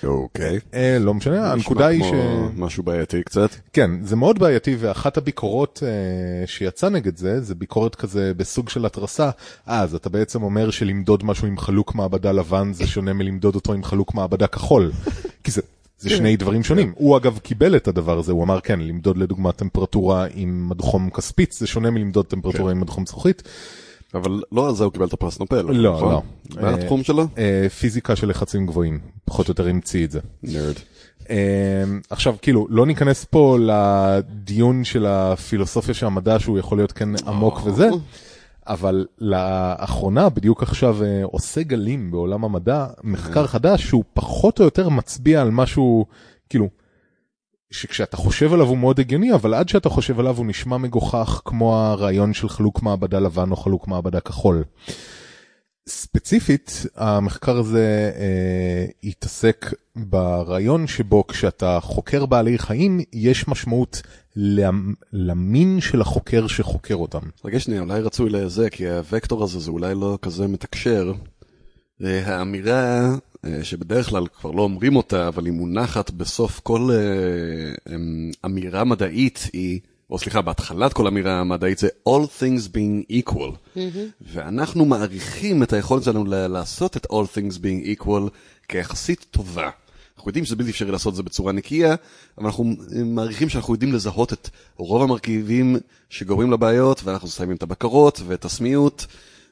אוקיי. אה, לא משנה, הנקודה היא ש... כמו משהו בעייתי קצת. כן, זה מאוד בעייתי ואחת הביקורות אה, שיצא נגד זה, זה ביקורת כזה בסוג של התרסה. אז אתה בעצם אומר שלמדוד משהו עם חלוק מעבדה לבן זה שונה מלמדוד אותו עם חלוק מעבדה כחול. כי זה... זה שני דברים שונים. הוא אגב קיבל את הדבר הזה, הוא אמר כן, למדוד לדוגמה טמפרטורה עם מדחום כספית, זה שונה מלמדוד טמפרטורה עם מדחום זכוכית. אבל לא על זה הוא קיבל את הפרס נופל. לא, נכון? לא. מה אה, התחום שלו? אה, פיזיקה של לחצים גבוהים, פחות או יותר המציא את זה. נרד. אה, עכשיו כאילו לא ניכנס פה לדיון של הפילוסופיה של המדע שהוא יכול להיות כן עמוק וזה, אבל לאחרונה בדיוק עכשיו אה, עושה גלים בעולם המדע מחקר חדש שהוא פחות או יותר מצביע על משהו כאילו. שכשאתה חושב עליו הוא מאוד הגיוני אבל עד שאתה חושב עליו הוא נשמע מגוחך כמו הרעיון של חלוק מעבדה לבן או חלוק מעבדה כחול. ספציפית המחקר הזה אה, התעסק ברעיון שבו כשאתה חוקר בעלי חיים יש משמעות למ, למין של החוקר שחוקר אותם. רגע שנייה, אולי רצוי לזה, כי הוקטור הזה זה אולי לא כזה מתקשר. אה, האמירה אה, שבדרך כלל כבר לא אומרים אותה, אבל היא מונחת בסוף כל אה, אמ, אמירה מדעית היא, או סליחה, בהתחלת כל אמירה מדעית זה All things being equal. Mm-hmm. ואנחנו מעריכים את היכולת שלנו לעשות את All things being equal כיחסית טובה. אנחנו יודעים שזה בלתי אפשרי לעשות את זה בצורה נקייה, אבל אנחנו מעריכים שאנחנו יודעים לזהות את רוב המרכיבים שגורמים לבעיות, ואנחנו שמים את הבקרות ואת הסמיות,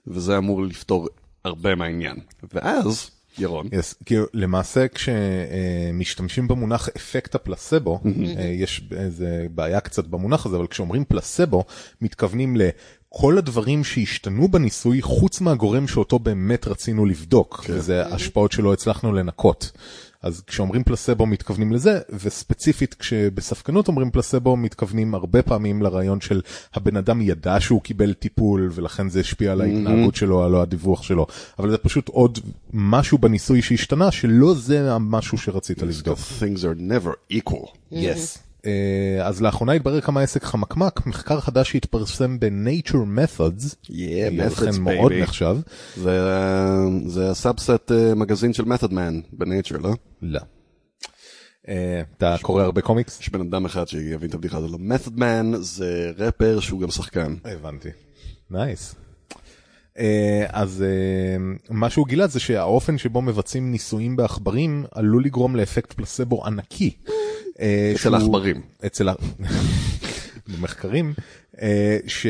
וזה אמור לפתור הרבה מהעניין. ואז, ירון, Yes, כאילו למעשה כשמשתמשים במונח אפקט הפלסבו, אה, יש איזה בעיה קצת במונח הזה, אבל כשאומרים פלסבו, מתכוונים לכל הדברים שהשתנו בניסוי חוץ מהגורם שאותו באמת רצינו לבדוק, וזה השפעות שלא הצלחנו לנקות. אז כשאומרים פלסבו מתכוונים לזה, וספציפית כשבספקנות אומרים פלסבו מתכוונים הרבה פעמים לרעיון של הבן אדם ידע שהוא קיבל טיפול ולכן זה השפיע על ההתנהגות שלו, על הדיווח שלו, אבל זה פשוט עוד משהו בניסוי שהשתנה שלא זה המשהו שרצית לבדוק. things are never equal. Yes. אה, אז לאחרונה התברר כמה עסק חמקמק, מחקר חדש שהתפרסם ב-Nature Methods, Yeah, לכן methods, מאוד. נחשב. זה, זה ה subset אה, מגזין של Method Man בנייצ'ר, לא? לא. אה, אתה קורא הרבה קומיקס? יש בן אדם אחד שיבין את הבדיחה הזו. Method Man זה רפר שהוא גם שחקן. הבנתי. nice. אז אה, מה שהוא גילה זה שהאופן שבו מבצעים ניסויים בעכברים עלול לגרום לאפקט פלסבו ענקי. אה, אצל העכברים. אצל ה... במחקרים, אה, ש...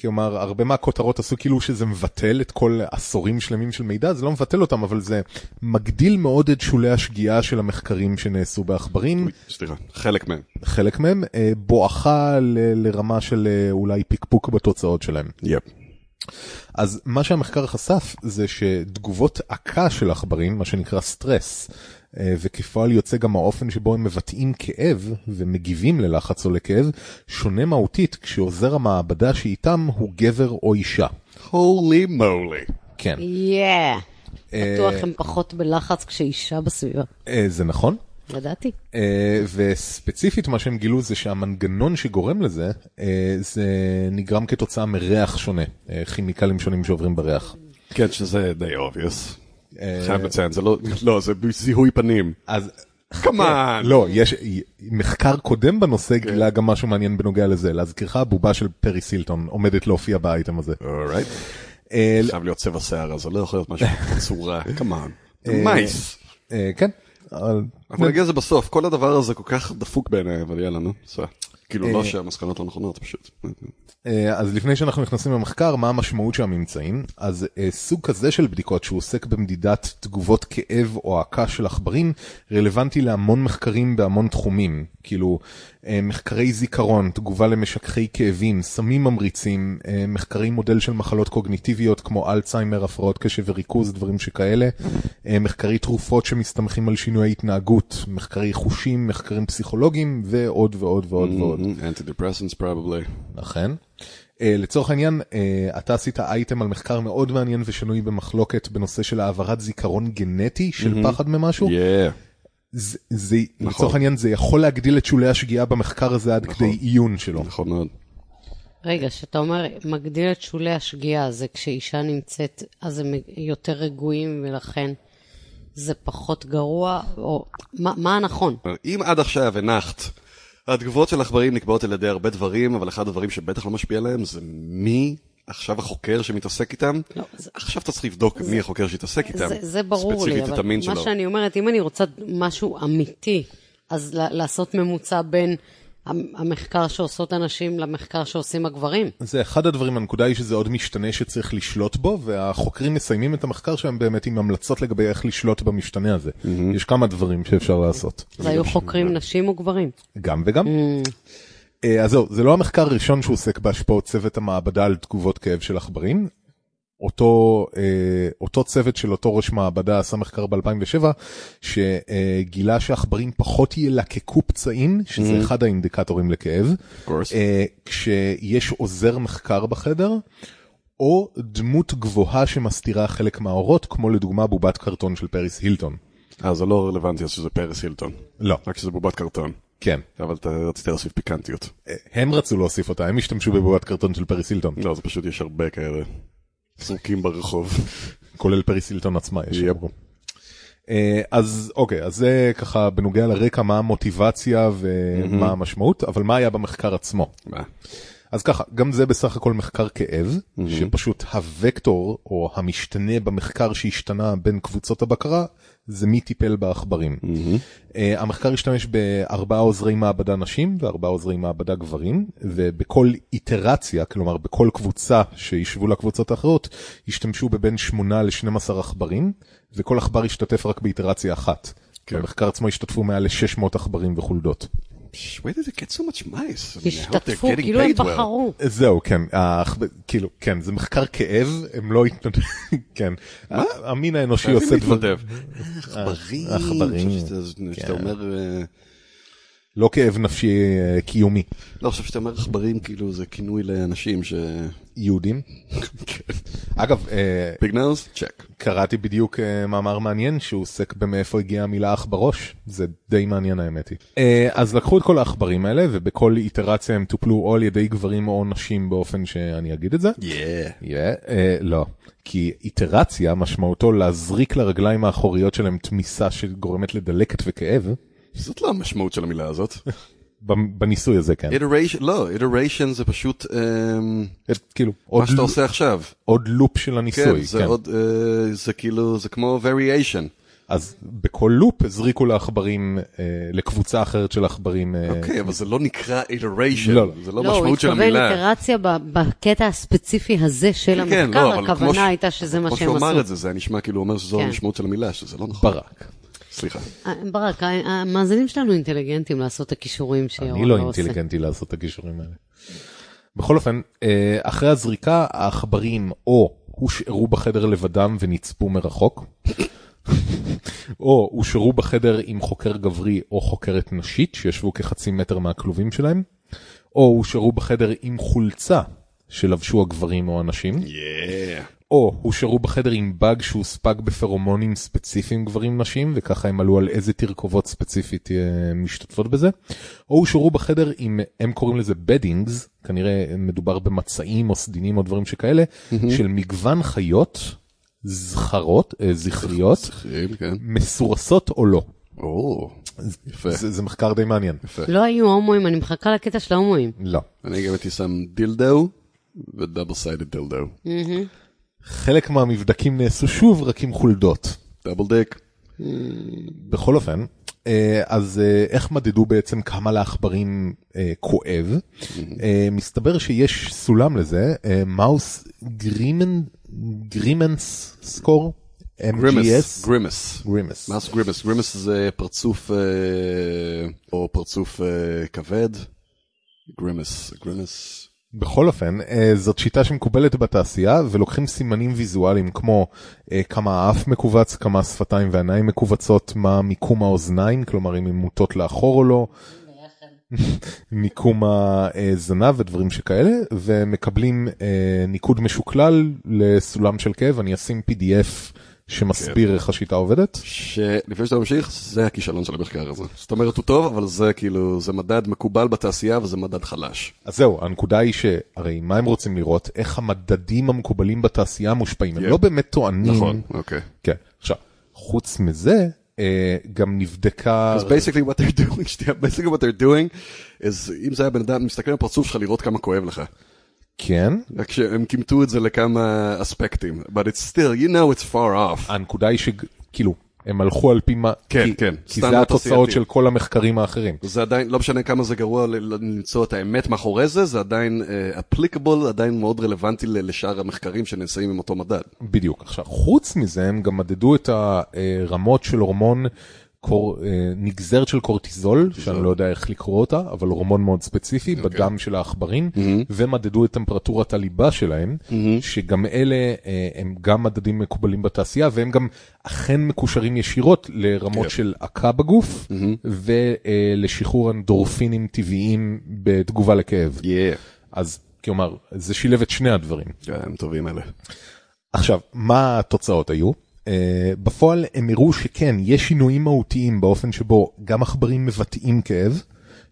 כלומר, הרבה מהכותרות עשו כאילו שזה מבטל את כל עשורים שלמים של מידע, זה לא מבטל אותם, אבל זה מגדיל מאוד את שולי השגיאה של המחקרים שנעשו בעכברים. סליחה, חלק מהם. חלק מהם אה, בואכה ל- לרמה של אולי פקפוק בתוצאות שלהם. יפ. אז מה שהמחקר חשף זה שתגובות עקה של עכברים, מה שנקרא סטרס, וכפועל יוצא גם האופן שבו הם מבטאים כאב ומגיבים ללחץ או לכאב, שונה מהותית כשעוזר המעבדה שאיתם הוא גבר או אישה. הולי מולי. כן, יאה. בטוח הם פחות בלחץ כשאישה בסביבה. אה, זה נכון. ידעתי. אה, וספציפית מה שהם גילו זה שהמנגנון שגורם לזה, אה, זה נגרם כתוצאה מריח שונה, אה, כימיקלים שונים שעוברים בריח. כן, שזה די obvious. חייב לציין, זה לא, לא, זה זיהוי פנים. אז כמובן. לא, יש מחקר קודם בנושא גילה גם משהו מעניין בנוגע לזה. להזכירך, הבובה של פרי סילטון עומדת להופיע באייטם הזה. אורייט. אה, חייב להיות צבע שיער, אז זה לא יכול להיות משהו בצורה. כמובן. מייס. אה, כן, אנחנו נגיע לזה בסוף, כל הדבר הזה כל כך דפוק בעיניי, אבל יאללה, נו. בסדר. כאילו לא שהמסקנות לא נכונות, פשוט. אה, אז לפני שאנחנו נכנסים למחקר, מה המשמעות של הממצאים? אז אה, סוג כזה של בדיקות שהוא עוסק במדידת תגובות כאב או עקה של עכברים, רלוונטי להמון מחקרים בהמון תחומים. כאילו, אה, מחקרי זיכרון, תגובה למשככי כאבים, סמים ממריצים, אה, מחקרי מודל של מחלות קוגניטיביות כמו אלצהיימר, הפרעות קשב וריכוז, דברים שכאלה, אה, מחקרי תרופות שמסתמכים על שינוי התנהגות, מחקרי חושים, מחקרים פסיכולוגיים ועוד ועוד ועוד ועוד. אנטי-דפרסנס probably. אכן. Uh, לצורך העניין, אתה עשית אייטם על מחקר מאוד מעניין ושנוי במחלוקת בנושא של העברת זיכרון גנטי של פחד ממשהו. Yeah. זה, נכון. לצורך העניין זה יכול להגדיל את שולי השגיאה במחקר הזה עד כדי עיון שלו. נכון מאוד. רגע, כשאתה אומר מגדיל את שולי השגיאה, זה כשאישה נמצאת, אז הם יותר רגועים ולכן זה פחות גרוע, או מה, מה הנכון? אם עד עכשיו הנחת, התגובות של עכברים נקבעות על ידי הרבה דברים, אבל אחד הדברים שבטח לא משפיע עליהם זה מי עכשיו החוקר שמתעסק איתם. לא, זה- עכשיו אתה צריך לבדוק מי החוקר שהתעסק איתם. זה, זה ברור לי, אבל מה שלו. שאני אומרת, אם אני רוצה משהו אמיתי, אז ל- לעשות ממוצע בין המ- המחקר שעושות הנשים למחקר שעושים הגברים. זה אחד הדברים, הנקודה היא שזה עוד משתנה שצריך לשלוט בו, והחוקרים מסיימים את המחקר שלהם באמת עם המלצות לגבי איך לשלוט במשתנה הזה. יש כמה דברים שאפשר לעשות. אז היו חוקרים נשים או גברים? גם וגם. אה, אז זהו, זה לא המחקר הראשון שהוא עוסק בהשפעות צוות המעבדה על תגובות כאב של עכברים. אותו, אה, אותו צוות של אותו ראש מעבדה עשה מחקר ב-2007, שגילה שעכברים פחות ילקקו פצעים, שזה אחד האינדיקטורים לכאב. אה, כשיש עוזר מחקר בחדר, או דמות גבוהה שמסתירה חלק מהאורות, כמו לדוגמה בובת קרטון של פריס הילטון. אה, זה לא רלוונטי אז שזה פרס הילטון. לא, רק שזה בובת קרטון. כן. אבל אתה רצית להוסיף פיקנטיות. אה, הם רצו להוסיף אותה, הם השתמשו בבובת קרטון של פריס הילטון. לא, זה פשוט יש הרבה כאלה. זרוקים ברחוב. כולל פריס הילטון עצמה, יש יפ. אה, אז אוקיי, אז זה ככה בנוגע לרקע, מה המוטיבציה ומה המשמעות, אבל מה היה במחקר עצמו. מה? אז ככה, גם זה בסך הכל מחקר כאב, שפשוט הוקטור או המשתנה במחקר שהשתנה בין קבוצות הבקרה, זה מי טיפל בעכברים. Uh, המחקר השתמש בארבעה עוזרי מעבדה נשים וארבעה עוזרי מעבדה גברים, ובכל איטרציה, כלומר בכל קבוצה שישבו לקבוצות האחרות, השתמשו בבין 8 ל-12 עכברים, וכל עכבר השתתף רק באיטרציה אחת. כן. במחקר עצמו השתתפו מעל ל-600 עכברים וחולדות. Where did it get so much mice? השתתפו, כאילו הם. בחרו. זהו, כן, כאילו, כן, זה מחקר כאב, הם לא התנדבו, כן, המין האנושי עושה דבר, להתנדב. עכברים. עכברים, אני חושב שאתה- שאתה אומר... אה, לא כאב נפשי אה, קיומי. לא, חושב שאתה אומר עכברים, כאילו זה כינוי לאנשים ש... יהודים. כן. אגב, אה, ביג נאוס? צ'ק. קראתי בדיוק אה, מאמר מעניין שהוא עוסק במאיפה הגיעה המילה אח בראש, זה די מעניין האמת היא. אה, אז לקחו את כל העכברים האלה ובכל איטרציה הם טופלו או על ידי גברים או נשים באופן שאני אגיד את זה. yeah. אה, לא, כי איטרציה משמעותו להזריק לרגליים האחוריות שלהם תמיסה שגורמת לדלקת וכאב. זאת לא המשמעות של המילה הזאת. בניסוי הזה כן. איטריישן, לא, איטריישן זה פשוט אמ, את- כאילו עוד מה שאתה לו- עושה עכשיו. עוד לופ של כן, הניסוי. זה כן. עוד, אה, זה כאילו, זה כמו variation. אז בכל לופ הזריקו לעכברים, אה, לקבוצה אחרת של עכברים. אה, אוקיי, אבל זה לא נקרא iteration, לא, לא. זה לא לא, הוא משמעות של התכוון המילה. איטרציה ב- בקטע הספציפי הזה של כן, המחקר, לא, כמו ש- הכוונה הייתה שזה מה כמו שהם שהוא אמר עשו. את זה, זה נשמע כאילו הוא אומר שזו כן. המשמעות של המילה, שזה לא נכון. ברק. סליחה. אה, ברק, המאזינים שלנו אינטליגנטים לעשות את הכישורים שירון אני לא עושה. אינטליגנטי לעשות את הגישורים האלה. בכל אופן, אה, אחרי הזריקה העכברים או הושארו בחדר לבדם ונצפו מרחוק, או הושארו בחדר עם חוקר גברי או חוקרת נשית שישבו כחצי מטר מהכלובים שלהם, או הושארו בחדר עם חולצה שלבשו הגברים או הנשים, Yeah. או הושארו בחדר עם באג שהוספג בפרומונים ספציפיים גברים נשים וככה הם עלו על איזה תרכובות ספציפית אה, משתתפות בזה, או הושארו בחדר עם, הם קוראים לזה בדינגס, כנראה מדובר במצעים או סדינים או דברים שכאלה, של מגוון חיות, זכרות, אה, זכריות, זכרים, כן. מסורסות או לא. או, יפה. זה, זה מחקר די מעניין. יפה. לא היו הומואים, אני מחכה לקטע של ההומואים. לא. אני גם הייתי שם דילדו ו double sided דילדו. חלק מהמבדקים נעשו שוב רק עם חולדות. double dick. בכל אופן, אה, אז אה, איך מדדו בעצם כמה לעכברים אה, כואב? מסתבר שיש סולם לזה, mouse grimace score? גרימס. MGS? גרימס. גרימס. מאס גרימס. גרימס זה פרצוף, או פרצוף כבד. גרימס. גרימס. בכל אופן, אה, זאת שיטה שמקובלת בתעשייה, ולוקחים סימנים ויזואליים כמו אה, כמה האף מכווץ, כמה השפתיים והעיניים מכווצות, מה מיקום האוזניים, כלומר אם הן מוטות לאחור או לא, מיקום הזנב ודברים שכאלה, ומקבלים אה, ניקוד משוקלל לסולם של כאב, אני אשים PDF שמסביר איך השיטה עובדת. שלפני שאתה ממשיך, זה הכישלון של המחקר הזה. זאת אומרת, הוא טוב, אבל זה כאילו, זה מדד מקובל בתעשייה וזה מדד חלש. אז זהו, הנקודה היא שהרי מה הם רוצים לראות? איך המדדים המקובלים בתעשייה מושפעים, הם Yeah. לא באמת טוענים. נכון, אוקיי. כן, עכשיו, חוץ מזה, אה, גם נבדקה... אז basically what they're doing, שנייה, basically what they're doing, is אם זה היה בן אדם, מסתכל על הפרצוף שלך לראות כמה כואב לך. כן, רק שהם כימתו את זה לכמה אספקטים, but it's still, you know it's far off. הנקודה היא שכאילו, הם הלכו על פי מה... כן, כי, כן, כי זה התוצאות. של כל המחקרים האחרים. זה עדיין, לא משנה כמה זה גרוע למצוא את האמת מאחורי זה, זה עדיין אפליקבול, עדיין מאוד רלוונטי לשאר המחקרים שנעשים עם אותו מדד. בדיוק. עכשיו, חוץ מזה, הם גם מדדו את הרמות של הורמון. אה, נגזרת של קורטיזול, שאני לא יודע איך לקרוא אותה, אבל הורמון מאוד ספציפי בדם של העכברים, ומדדו את טמפרטורת הליבה שלהם, שגם אלה אה, הם גם מדדים מקובלים בתעשייה, והם גם אכן מקושרים ישירות לרמות Yep. של עקה בגוף, ולשחרור אנדורפינים טבעיים בתגובה לכאב. Yeah. אז כלומר, זה שילב את שני הדברים. כן, הם טובים אלה. עכשיו, מה התוצאות היו? Uh, בפועל הם הראו שכן, יש שינויים מהותיים באופן שבו גם עכברים מבטאים כאב,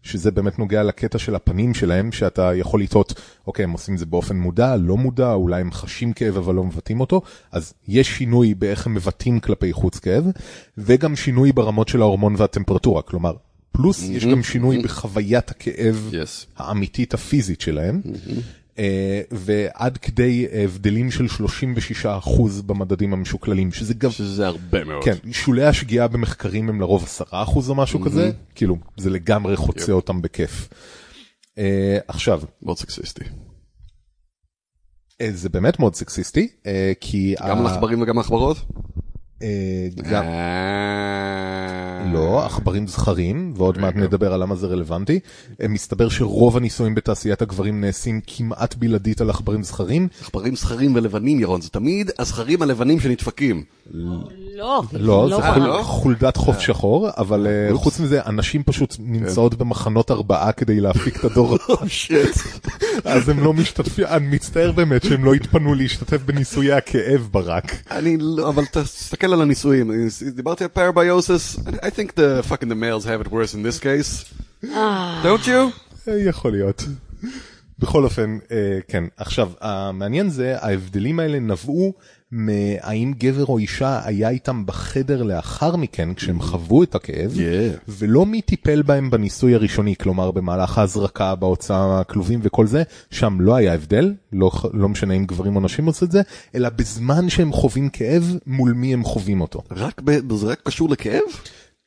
שזה באמת נוגע לקטע של הפנים שלהם, שאתה יכול לטעות, אוקיי, הם עושים את זה באופן מודע, לא מודע, אולי הם חשים כאב אבל לא מבטאים אותו, אז יש שינוי באיך הם מבטאים כלפי חוץ כאב, וגם שינוי ברמות של ההורמון והטמפרטורה, כלומר, פלוס יש גם שינוי בחוויית הכאב Yes. האמיתית הפיזית שלהם. אה, ועד כדי הבדלים של 36% במדדים המשוקללים, שזה גם, שזה הרבה מאוד. כן, שולי השגיאה במחקרים הם לרוב 10% או משהו כזה, כאילו, זה לגמרי חוצה אותם בכיף. אה, עכשיו, מאוד סקסיסטי. אה, זה באמת מאוד סקסיסטי, אה, כי... גם ה- לעכברים וגם לעכברות? אה, גם... אה. לא, עכברים זכרים, ועוד מעט נדבר על למה זה רלוונטי. אה, מסתבר שרוב הניסויים בתעשיית הגברים נעשים כמעט בלעדית על עכברים זכרים. עכברים זכרים ולבנים, ירון, זה תמיד הזכרים הלבנים שנדפקים. לא, לא, זה. חול- לא? חולדת חוף שחור, אבל אה, חוץ מזה, הנשים פשוט נמצאות במחנות ארבעה כדי להפיק את הדור. אז הם לא משתתפים, אני מצטער באמת שהם לא התפנו להשתתף בניסויי הכאב ברק. אני לא, אבל תסתכל על הניסויים. דיברתי על פרביוסיס, I think the fucking the males have it worse in this case. Don't you? אה, יכול להיות. בכל אופן, אה, כן. עכשיו, המעניין זה, ההבדלים האלה נבעו מהאם גבר או אישה היה איתם בחדר לאחר מכן, כשהם חוו את הכאב, Yeah. ולא מי טיפל בהם בניסוי הראשוני, כלומר במהלך ההזרקה, בהוצאה מהכלובים וכל זה, שם לא היה הבדל, לא, לא משנה אם גברים או נשים עושים את זה, אלא בזמן שהם חווים כאב, מול מי הם חווים אותו. רק ב- זה רק קשור לכאב?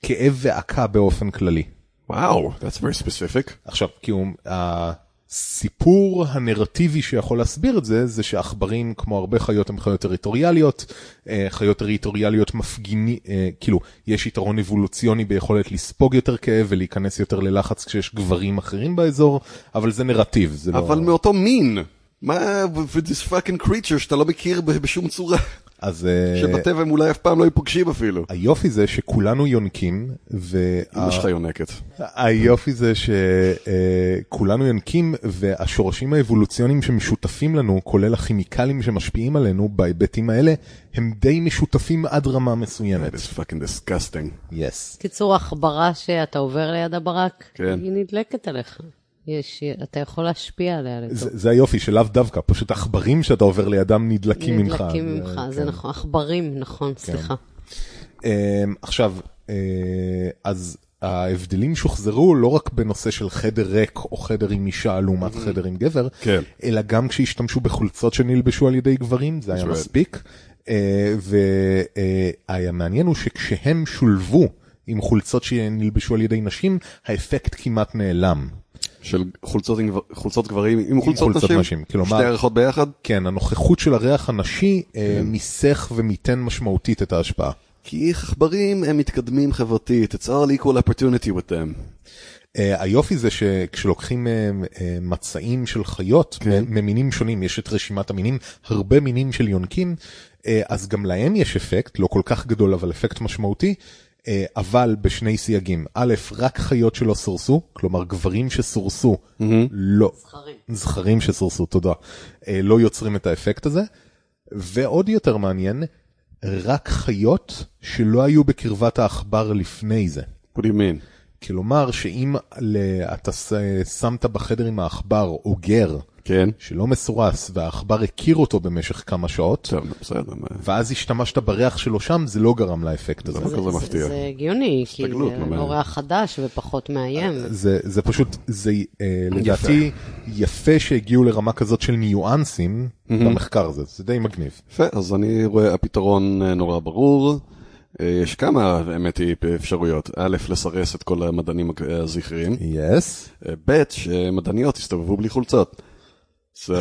כאב ועקה באופן כללי. וואו, that's very specific. עכשיו, כאילו, הסיפור הנרטיבי שיכול להסביר את זה, זה שעכברים, כמו הרבה חיות, הם חיות טריטוריאליות. אה, חיות טריטוריאליות מפגיני, אה, כאילו, יש יתרון אבולוציוני ביכולת לספוג יותר כאב ולהיכנס יותר ללחץ כשיש גברים אחרים באזור, אבל זה נרטיב, זה לא... אבל מאותו מין. מה, with this fucking creature שאתה לא מכיר בשום צורה. אז שבטבע הם אולי אף פעם לא ייפוגשים אפילו. היופי זה שכולנו יונקים, וה... אמא שלך יונקת. היופי זה שכולנו יונקים והשורשים האבולוציוניים שמשותפים לנו, כולל הכימיקלים שמשפיעים עלינו בהיבטים האלה, הם די משותפים עד רמה מסוימת. It's fucking disgusting. יס. קיצור, עכברה שאתה עובר ליד הברק, כן. היא נדלקת עליך. יש, אתה יכול להשפיע עליה לטוב. זה זה היופי שלאו דווקא, פשוט עכברים שאתה עובר לידם נדלקים ממך. נדלקים ממך, זה כן. נכון, עכברים, נכון, סליחה. אמ, עכשיו, אה, אז ההבדלים שוחזרו לא רק בנושא של חדר ריק או חדר עם אישה לעומת חדר עם גבר, כן. אלא גם כשהשתמשו בחולצות שנלבשו על ידי גברים, זה היה. מספיק. אה, והמעניין הוא שכשהם שולבו עם חולצות שנלבשו על ידי נשים, האפקט כמעט נעלם. של חולצות עם חולצות גברים עם חולצות חולצות נשים? נשים, כלומר- שתי ערכות ביחד? כן, הנוכחות של הריח הנשי אה, כן. מיסך ומיתן משמעותית את ההשפעה. כי עכברים הם מתקדמים חברתית, it's all equal opportunity with them. Uh, היופי זה שכשלוקחים uh, uh, מצעים של חיות כן. ממינים שונים, יש את רשימת המינים, הרבה מינים של יונקים, uh, אז גם להם יש אפקט, לא כל כך גדול אבל אפקט משמעותי, אבל בשני סייגים. א', רק חיות שלא סורסו, כלומר גברים שסורסו, לא, זכרים. זכרים שסורסו, תודה, uh, לא יוצרים את האפקט הזה, ועוד יותר מעניין, רק חיות שלא היו בקרבת העכבר לפני זה. What do you mean? כלומר שאם אתה שמת בחדר עם העכבר או גר כן. שלא מסורס והעכבר הכיר אותו במשך כמה שעות טוב, בסדר. ואז השתמשת בריח שלו שם זה לא גרם לאפקט הזה. לא כזה זה- מפתיע. זה הגיוני, כי הסתגלות, זה מה? אורח חדש ופחות מאיים. זה, זה פשוט, זה אה, לדעתי יפה שהגיעו לרמה כזאת של ניואנסים במחקר הזה, זה די מגניב. יפה, אז אני רואה הפתרון אה, נורא ברור. אה, יש כמה, האמת היא, אפשרויות. א', לסרס את כל המדענים הזכריים. יס. אה, ב', שמדעניות יסתובבו בלי חולצות. So...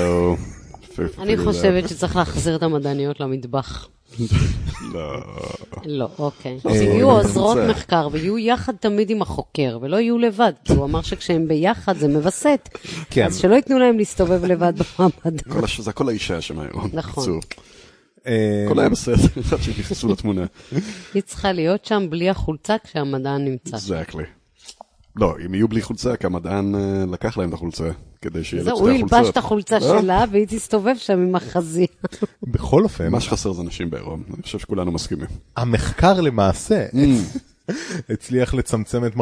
אני חושבת שצריך להחזיר את המדעניות למטבח. לא. לא, אוקיי. שיהיו אה, עוזרות. מחקר ויהיו יחד תמיד עם החוקר, ולא יהיו לבד, כי הוא אמר שכשהם ביחד זה מווסת. כן. אז שלא ייתנו להם להסתובב לבד במעבדה. זה הכל האישה שם היום. נכון. בקיצור. אה, הכל היה בסדר, עד שהם נכנסו לתמונה. היא צריכה להיות שם בלי החולצה כשהמדען נמצא. אקזקלי. לא, אם יהיו בלי חולצה, כי המדען אה, לקח להם את החולצה, כדי שיהיה לו זהו, את הוא שתי ילבש החולצות. את החולצה לא? שלה והיא תסתובב שם עם החזיר. בכל אופן, מה שחסר זה נשים בעירום, אני חושב שכולנו מסכימים. המחקר למעשה, הצליח לצמצם את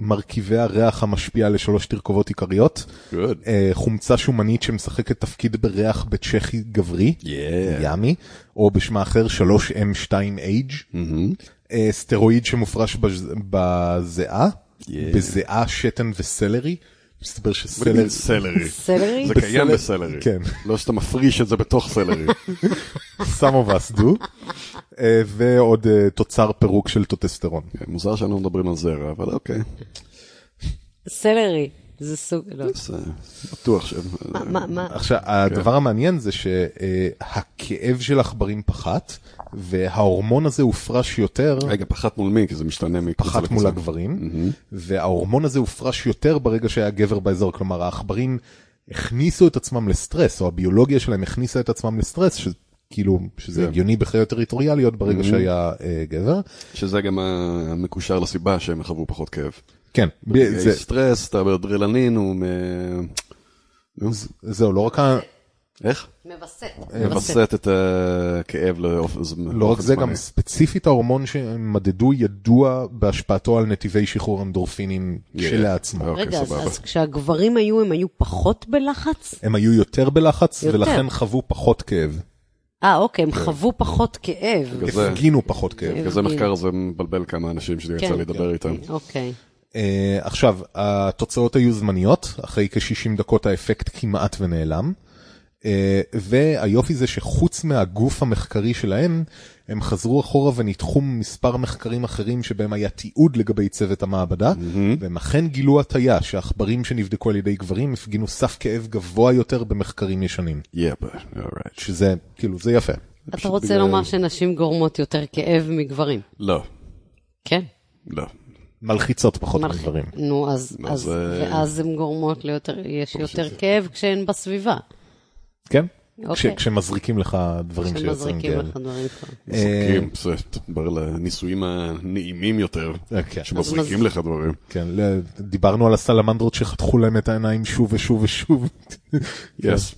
מרכיבי, הריח המשפיע לשלוש תרכובות עיקריות. אה, חומצה שומנית שמשחקת תפקיד בריח בצ'כי גברי. ימי, או בשמה אחר 3M2H, אה, סטרואיד שמופרש בז- בזיעה, Yeah. בזיעה, שתן וסלרי. מסתבר שסלרי, סלרי? סלרי? זה קיים בסלרי. כן. לא שאתה מפריש את זה בתוך סלרי. some of us do, אה, ועוד אה, תוצר פירוק של טסטוסטרון. כן, מוזר שאנו מדברים על זרע, אבל אוקיי. סלרי. זה סוג, לא. בטוח ש... מה- מה, מה? עכשיו, הדבר המעניין זה שהכאב של עכברים פחת, וההורמון הזה הופרש יותר, רגע, פחת מול מי? כי זה משתנה מקבוצה פחת מול. הגברים, וההורמון הזה הופרש יותר ברגע שהיה גבר באזור, כלומר העכברים הכניסו את עצמם לסטרס, או הביולוגיה שלהם הכניסה את עצמם לסטרס, שכאילו, שזה כן. הגיוני בחיות טריטוריאליות ברגע שהיה אה, גבר. שזה גם המקושר לסיבה שהם חוו פחות כאב. כן, זה- סטרס, אתה באדרלנין, הוא זהו, לא רק ה... איך? מווסת. מווסת את הכאב לאופן לא רק זה, גם ספציפית ההורמון שהם מדדו ידוע בהשפעתו על נתיבי שחרור אנדורפינים כשלעצמו. אוקיי, רגע, אז, כשהגברים היו, הם היו פחות בלחץ? הם היו יותר בלחץ. ולכן חוו פחות כאב. אה, אוקיי, הם חוו פחות כאב. בגלל זה- הפגינו פחות כאב. כזה מחקר הזה מבלבל כמה אנשים שלי יצא כן. לדבר איתם. אוקיי. אה, עכשיו, התוצאות היו זמניות, אחרי כ-60 דקות האפקט כמעט ונעלם. אה, והיופי זה שחוץ מהגוף המחקרי שלהם, הם חזרו אחורה וניתחו מספר מחקרים אחרים שבהם היה תיעוד לגבי צוות המעבדה, והם אכן גילו הטיה שעכברים שנבדקו על ידי גברים הפגינו סף כאב גבוה יותר במחקרים ישנים. Yeah, but, alright. שזה, כאילו, זה יפה. אתה רוצה לומר שנשים גורמות יותר כאב מגברים? לא, כן. לא. מלחיצות פחות מלכי- מגברים. נו, אז, אז, אז, אה, ואז הן גורמות ליותר, יש יותר כאב כשהן בסביבה. כן? אוקיי. כש- כשמזריקים לך דברים שיוצרים כשמזריקים כאב. לך דברים כאלה. מזריקים, זה דבר לניסויים הנעימים יותר, אה, כן. שמזריקים לך דברים. כן, דיברנו על הסלמנדרות שחתכו להם את העיניים שוב ושוב ושוב. יס.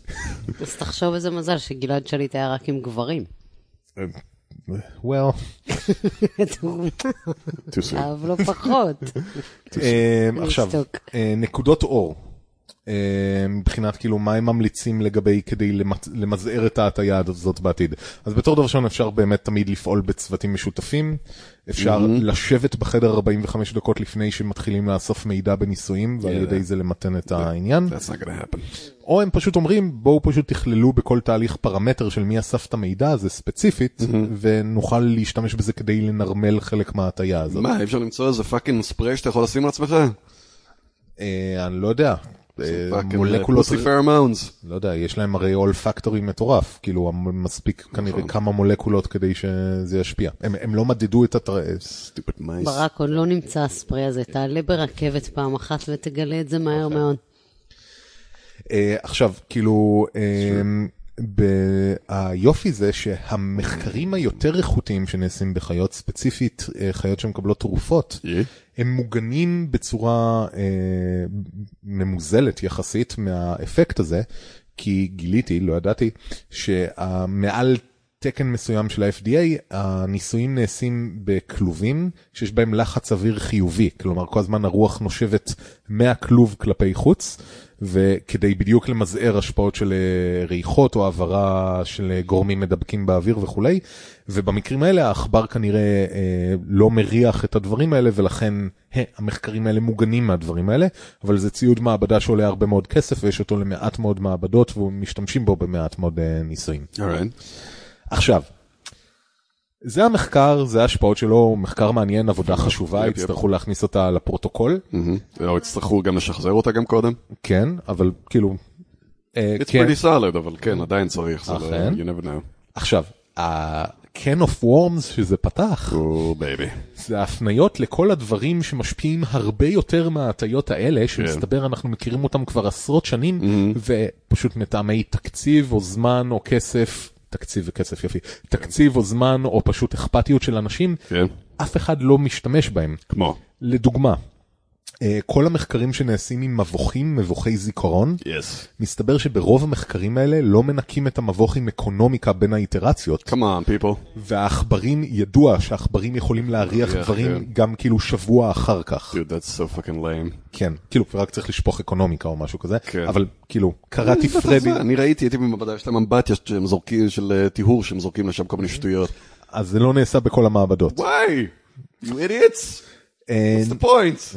אז תחשוב איזה מזל שגלעד שליט היה רק עם גברים. Well, דוגמה, too soon. אהב לא פחות. אה, עכשיו. אה, נקודות אור. אה, מבחינת כאילו מה הם ממליצים לגבי כדי למזער את ההטייה הזאת בעתיד. אז בתור דבר ראשון אפשר באמת תמיד לפעול בצוותים משותפים, אפשר לשבת בחדר 45 דקות לפני שמתחילים לאסוף מידע בניסויים ועל Yeah. ידי זה למתן את העניין. That's not gonna happen. או הם פשוט אומרים בואו פשוט תכללו בכל תהליך פרמטר של מי אסף את המידע הזה ספציפית ונוכל להשתמש בזה כדי לנרמל חלק מההטייה הזאת. מה, אפשר למצוא איזה פאקינג ספרי שאתה יכול לשים על עצמך? אה, אני לא יודע. אה, מולקולות. לא יודע, יש להם הרי olfactory מטורף, כאילו מספיק כנראה כמה מולקולות כדי שזה ישפיע. הם, הם לא מדדו את הטר... stupid mice. ברק, עוד לא נמצא הספריי הזה. תעלה ברכבת פעם אחת ותגלה את זה מהר אוקיי. מאוד. אה, עכשיו, כאילו, אה, היופי זה שהמחקרים היותר איכותיים שנעשים בחיות, ספציפית אה, חיות שמקבלות תרופות, Yeah. הם מוגנים בצורה אה, ממוזלת יחסית מהאפקט הזה, כי גיליתי, לא ידעתי, שמעל תקן מסוים של ה-FDA, הניסויים נעשים בכלובים שיש בהם לחץ אוויר חיובי, כלומר כל הזמן הרוח נושבת מהכלוב כלפי חוץ, וכדי בדיוק למזער השפעות של אה, ריחות או העברה של אה, גורמים מדבקים באוויר וכולי, ובמקרים האלה העכבר כנראה אה, לא מריח את הדברים האלה ולכן המחקרים האלה מוגנים מהדברים האלה, אבל זה ציוד מעבדה שעולה הרבה מאוד כסף ויש אותו למעט מאוד מעבדות ומשתמשים בו במעט מאוד אה, ניסויים. alright. עכשיו, זה המחקר, זה ההשפעות שלו, מחקר מעניין, עבודה חשובה. יצטרכו להכניס אותה לפרוטוקול, מהמם. או יצטרכו גם לשחזר אותה גם קודם? כן, אבל כאילו, אה, It's כן, pretty solid, אבל כן, עדיין צריך, זה לא, you never know. עכשיו, ה-can of worms שזה פתח, baby. זה ההפניות לכל הדברים שמשפיעים הרבה יותר מההטיות האלה, שמסתבר אנחנו מכירים אותם כבר עשרות שנים, ופשוט מטעמי תקציב או זמן או כסף, תקציב וכסף יפי, תקציב או זמן או פשוט אכפתיות של אנשים, כן, אף אחד לא משתמש בהם. כמו. לדוגמה, כל המחקרים שנעשים עם מבוכים, מבוכי זיכרון, Yes. מסתבר שברוב המחקרים האלה לא מנקים את המבוך עם אקונומיקה בין האיטרציות, Come on, people. והעכברים, ידוע שהעכברים יכולים להריח להריח, דברים כן. גם כאילו שבוע אחר כך. Dude, that's so fucking lame. כן, כאילו רק צריך לשפוך אקונומיקה או משהו כזה, כן. אבל כאילו קראתי בטח פרדי, אני ראיתי, הייתי במעבדה, יש להם אמבטיה שהם זורקים, של אה, טיהור, שהם זורקים לשם כל מיני שטויות. אז זה לא נעשה בכל המעבדות. Why? You idiots? אה, What's the point?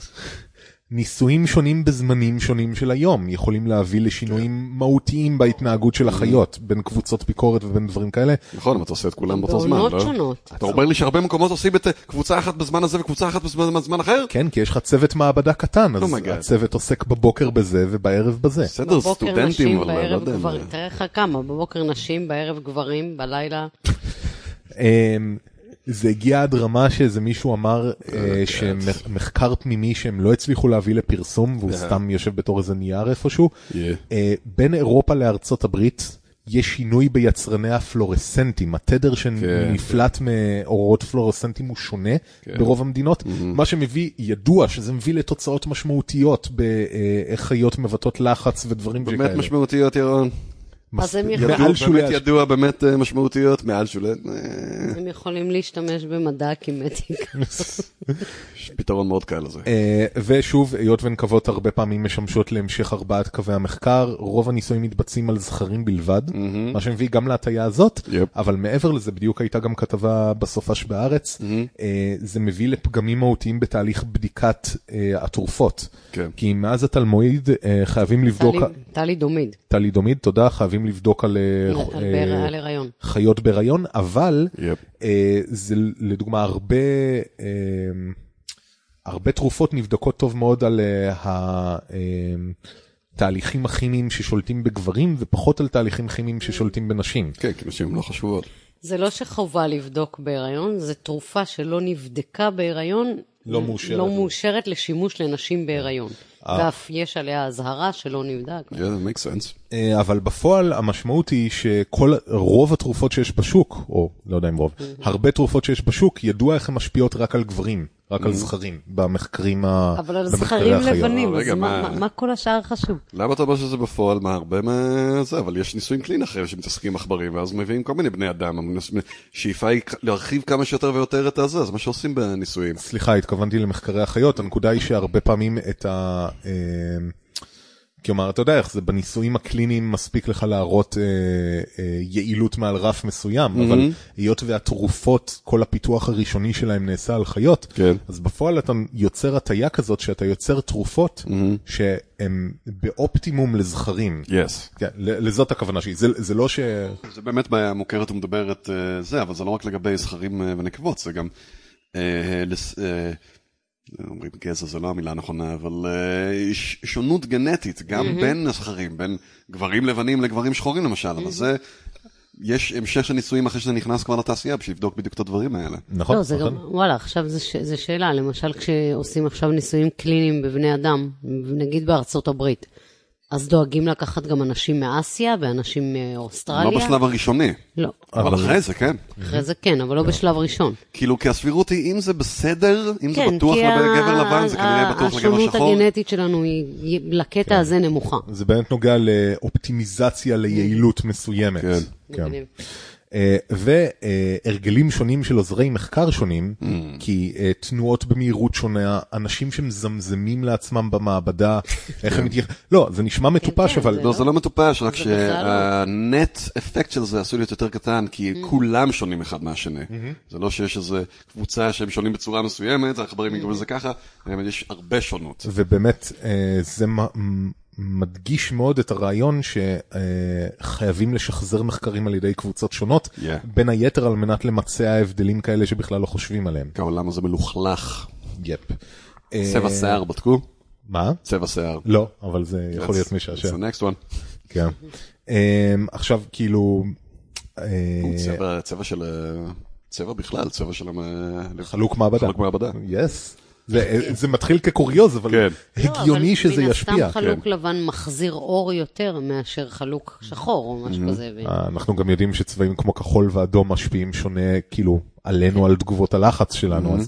ניסויים שונים בזמנים שונים של היום יכולים להביא לשינויים מהותיים בהתנהגות של החיות בין קבוצות ביקורת ובין דברים כאלה. נכון, אבל אתה עושה את כולם באותו זמן, בעונות לא? שונות. אתה אומר לי שהרבה מקומות עושים את אה, קבוצה אחת בזמן הזה וקבוצה אחת בזמן בזמן אחר? כן, כי יש לך צוות מעבדה קטן, אז Oh. הצוות עוסק בבוקר בזה ובערב בזה. בסדר, בבוקר סטודנטים, נשים, אבל לא בערב יודע. גברים. תראה לך כמה, בבוקר נשים, בערב גברים, בלילה. זה הגיע עד רמה שאיזה מישהו אמר אה, שמחקר פנימי שהם לא הצליחו להביא לפרסום והוא סתם יושב בתור איזה נייר איפשהו. Yeah. אה, בין אירופה לארצות הברית יש שינוי ביצרני הפלורסנטים, התדר שנפלט מאורות פלורסנטים הוא שונה ברוב המדינות, מה שמביא, ידוע שזה מביא לתוצאות משמעותיות באיך חיות מבטאות לחץ ודברים באמת שכאלה. משמעותיות, ירון. אז הם יכולים- מעל שולי באמת ידוע, באמת אה, משמעותיות, מעל שולי... אה, הם יכולים להשתמש במדע קימטיקה. יש פתרון מאוד קל לזה. אה, ושוב, היות ונקבות הרבה פעמים משמשות להמשך ארבעת קווי המחקר, רוב הניסויים מתבצעים על זכרים בלבד, מה שמביא גם להטייה הזאת. אבל מעבר לזה, בדיוק הייתה גם כתבה בסופש בארץ, זה מביא לפגמים מהותיים בתהליך בדיקת התרופות. כן. כי מאז התלמויד אה, חייבים לבדוק, טלי- טלי דומיד, טלידומיד, תודה, חייבים לבדוק על אה, על אה, על הריון. חיות בהיריון, אבל יפ. אה, זה לדוגמה הרבה, אה, הרבה תרופות נבדקות טוב מאוד על אה, התהליכים הכימיים ששולטים בגברים ופחות על תהליכים כימיים ששולטים בנשים. כן, כי נשים לא חשובות. זה לא שחובה לבדוק בהיריון, זו תרופה שלא נבדקה בהיריון. לא מאושרת. לא מאושרת לשימוש לנשים בהיריון. ואף יש עליה אזהרה שלא נבדק. Yeah, that makes sense. אה, אבל בפועל המשמעות היא שכל, רוב התרופות שיש בשוק, או לא יודע אם רוב, הרבה תרופות שיש בשוק, ידוע איך הן משפיעות רק על גברים, רק על זכרים, במחקרים ה... אבל על זכרים. לבנים, אז מה- כל השאר חשוב? למה אתה אומר שזה בפועל? מה, הרבה מה... זה, אבל יש ניסויים קליניים אחרים שמתעסקים עם עכברים, ואז מביאים כל מיני בני אדם. שאיפה היא להרחיב כמה שיותר ויותר את הזה, זה מה שעושים בניסויים. סליחה, התכוונתי למחקרי החיות, הנקודה היא שהרבה פעמים את ה... אה, כלומר, אתה יודע איך זה, בניסויים הקליניים מספיק לך להראות אה, אה, יעילות מעל רף מסוים, Mm-hmm. אבל היות והתרופות, כל הפיתוח הראשוני שלהם נעשה על חיות, כן. אז בפועל אתה יוצר הטיה כזאת שאתה יוצר תרופות Mm-hmm. שהן באופטימום לזכרים. Yes. כן, לזאת הכוונה שלי, זה, זה לא ש... זה באמת בעיה מוכרת ומדוברת אה, זה, אבל זה לא רק לגבי זכרים אה, ונקבות, זה גם... אומרים גזע זה לא המילה הנכונה, אבל ש- שונות גנטית, גם בין הזכרים, בין גברים לבנים לגברים שחורים למשל, אבל זה... יש המשך של ניסויים אחרי שזה נכנס כבר לתעשייה בשביל לבדוק בדיוק את הדברים האלה. נכון, לא, זה נכון. גם, וואלה, עכשיו זו שאלה, למשל כשעושים עכשיו ניסויים קליניים בבני אדם, נגיד בארצות הברית, אז דואגים לקחת גם אנשים מאסיה ואנשים מאוסטרליה? לא בשלב הראשוני, לא. אבל אחרי זה כן. אחרי זה כן, אבל לא בשלב ראשון. כאילו, כי הסבירות היא, אם זה בסדר, אם זה כן, בטוח לגבר לבן, זה כנראה בטוח לגבר השונות שחור. הגנטית שלנו היא היא לקטע הזה נמוכה. זה באמת נוגע לאופטימיזציה ליעילות מסוימת. כן. אה, והרגלים שונים של עוזרי מחקר שונים, כי אה, תנועות במהירות שונה, אנשים שמזמזמים לעצמם במעבדה, איך הם מתייחסים, לא, זה נשמע מטופש, כן, אבל זה לא, זה לא מטופש, רק לא. שהנט אפקט של זה עשוי להיות יותר קטן, כי כולם שונים אחד מהשני. זה לא שיש איזה קבוצה שהם שונים בצורה מסוימת, העכברים יקראו לזה ככה, יש הרבה שונות. ובאמת אה, זה מדגיש מאוד את הרעיון שחייבים לשחזר מחקרים על ידי קבוצות שונות, Yeah. בין היתר על מנת למצע ההבדלים כאלה שבכלל לא חושבים עליהם. כי העולם הזה מלוכלך. יפ. אה, צבע שיער, בדקו? מה? צבע שיער. לא, אבל זה יכול להיות That's- משעשע. It's the next one. כן. אה, עכשיו כאילו, אה, צבע, צבע של... אה, צבע בכלל, צבע של... אה, חלוק מעבדה. חלוק מעבדה. יס. זה, זה מתחיל כקוריוז, אבל כן. הגיוני לא, שזה אבל ישפיע. מן הסתם חלוק לבן מחזיר אור יותר מאשר חלוק שחור או משהו כזה. ו- אה, אנחנו גם יודעים שצבעים כמו כחול ואדום משפיעים שונה, כאילו, עלינו על תגובות הלחץ שלנו. אז...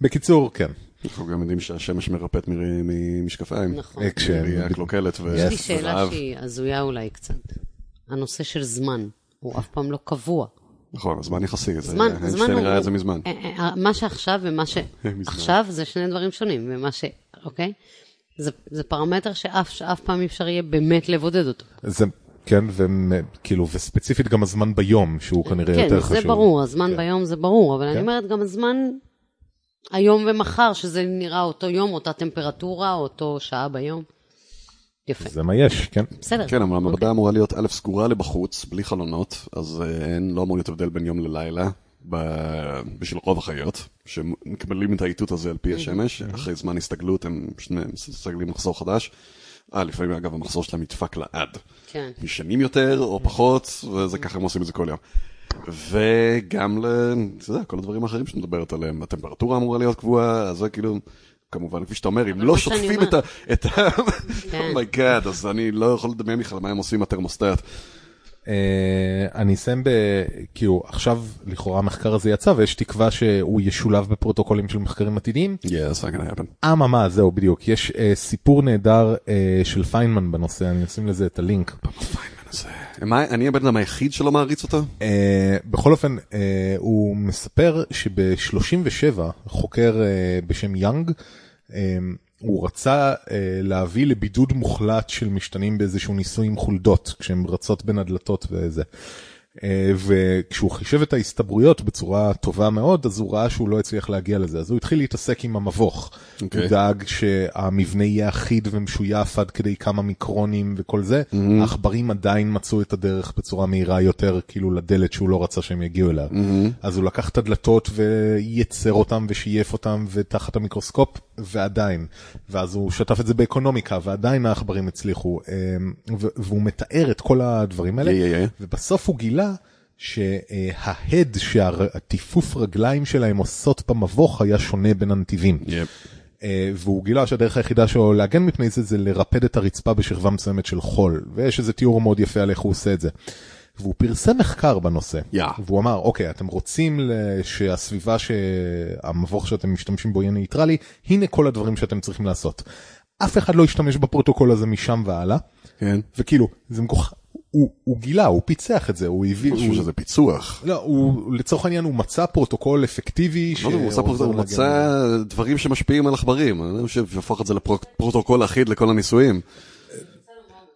בקיצור, כן. אנחנו גם יודעים שהשמש מרפאת ממשקפיים. נכון. אה, כש- ראייה קלוקלת ו- יש לי שאלה ורעב. שהיא הזויה אולי קצת. הנושא של זמן, הוא אף פעם לא קבוע. נכון, הזמן יחסי, זה- זמן, איינשטיין. ראה את זה מזמן. אה, אה, מה שעכשיו ומה מזמן. שעכשיו זה שני דברים שונים, ומה ש... אוקיי? זה, זה פרמטר שאף, שאף פעם אי אפשר יהיה באמת לבודד אותו. זה, כן, וכאילו, וספציפית גם הזמן ביום, שהוא כנראה כן, יותר זה חשוב. ברור, הזמן כן. ביום זה ברור, אבל אני כן. אומרת גם הזמן היום ומחר, שזה נראה אותו יום, אותה טמפרטורה, אותו שעה ביום. יפה, זה מה יש, כן. בסדר. כן, אבל. המעבדה אמורה להיות א' סגורה לבחוץ, בלי חלונות, אז אה, אין, לא אמור להיות הבדל בין יום ללילה, ב- בשביל רוב החיות, שמקבלים את האיתות הזה על פי השמש, אחרי זמן הסתגלות הם מסתגלים מחזור חדש. אה, לפעמים אגב המחזור שלהם נדפק לעד. כן. ישנים יותר או פחות, וזה ככה הם עושים את זה כל יום. וגם ל... אתה יודע, כל הדברים האחרים שאת מדברת עליהם, הטמפרטורה אמורה להיות קבועה, אז זה כאילו, כמובן, כפי שאתה אומר, אם לא שוטפים את ה... את ה... כן. oh my god, אז אני לא יכול לדמיין בכלל מה הם עושים עם הטרמוסטט. אה, אני אסיים ב... כאילו, עכשיו לכאורה המחקר הזה יצא ויש תקווה שהוא ישולב בפרוטוקולים של מחקרים עתידיים. Yeah, that's not gonna happen. אממה, זהו בדיוק, יש אה, סיפור נהדר אה, של פיינמן בנושא, אני אשים לזה את הלינק. אני הבן אדם היחיד שלא מעריץ אותו? אה, בכל אופן, אה, הוא מספר שב-37 חוקר אה, בשם יאנג, אה, הוא רצה אה, להביא לבידוד מוחלט של משתנים באיזשהו ניסוי עם חולדות, כשהן רצות בין הדלתות וזה. אה, וכשהוא חישב את ההסתברויות בצורה טובה מאוד, אז הוא ראה שהוא לא הצליח להגיע לזה, אז הוא התחיל להתעסק עם המבוך. אוקיי. הוא דאג שהמבנה יהיה אחיד ומשויף עד כדי כמה מיקרונים וכל זה. העכברים עדיין מצאו את הדרך בצורה מהירה יותר, כאילו לדלת שהוא לא רצה שהם יגיעו אליה. אז הוא לקח את הדלתות וייצר אותם ושייף אותם ותחת המיקרוסקופ, ועדיין. ואז הוא שטף את זה באקונומיקה, ועדיין העכברים הצליחו. ו- והוא מתאר את כל הדברים האלה. יא, יא, יא. ובסוף הוא גילה שההד שהטיפוף רגליים שלהם עושות במבוך היה שונה בין הנתיבים. אה, והוא גילה שהדרך היחידה שלו להגן מפני זה זה לרפד את הרצפה בשכבה מסוימת של חול ויש איזה תיאור מאוד יפה על איך הוא עושה את זה. והוא פרסם מחקר בנושא yeah. והוא אמר אוקיי אתם רוצים שהסביבה שהמבוך שאתם משתמשים בו יהיה ניטרלי הנה כל הדברים שאתם צריכים לעשות. אף אחד לא השתמש בפרוטוקול הזה משם והלאה כן. וכאילו זה מגוחך. הוא, הוא גילה, הוא פיצח את זה, הוא הביא, אני חושב שזה פיצוח. לא, הוא, לצורך העניין הוא מצא פרוטוקול אפקטיבי לא יודע, הוא. מצא דברים שמשפיעים על עכברים. אני חושב שהפוך את זה לפרוטוקול אחיד לכל הניסויים.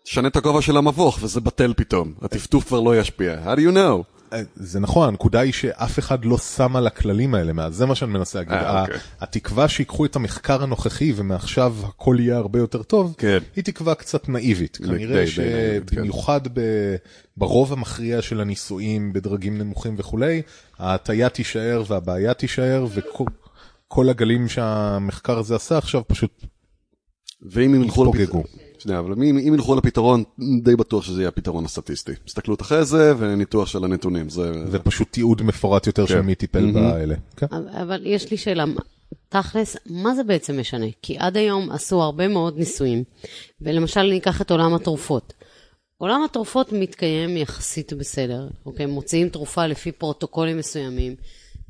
תשנה את הכובע של המבוך וזה בטל פתאום. הטפטוף כבר לא ישפיע. How do you know? אה, זה נכון, הנקודה היא שאף אחד לא שם על הכללים האלה, מאז זה מה שאני מנסה להגיד. אה, אוקיי. התקווה שיקחו את המחקר הנוכחי ומעכשיו הכל יהיה הרבה יותר טוב, כן. היא תקווה קצת נאיבית. כנראה כן. שבמיוחד ב- ברוב המכריע של הניסויים בדרגים נמוכים וכולי, ההטייה תישאר והבעיה תישאר, וכל הגלים שהמחקר הזה עשה עכשיו פשוט ואם הם ילכו. שנייה, אבל אם אם ילכו לפתרון, די בטוח שזה יהיה הפתרון הסטטיסטי. הסתכלות אחרי זה וניתוח של הנתונים. זה... ופשוט תיעוד מפורט יותר של כן. מי טיפל באלה. כן. אבל- אבל יש לי שאלה, תכלס, מה זה בעצם משנה? כי עד היום עשו הרבה מאוד ניסויים, ולמשל ניקח את עולם התרופות. עולם התרופות מתקיים יחסית בסדר, אוקיי? מוציאים תרופה לפי פרוטוקולים מסוימים,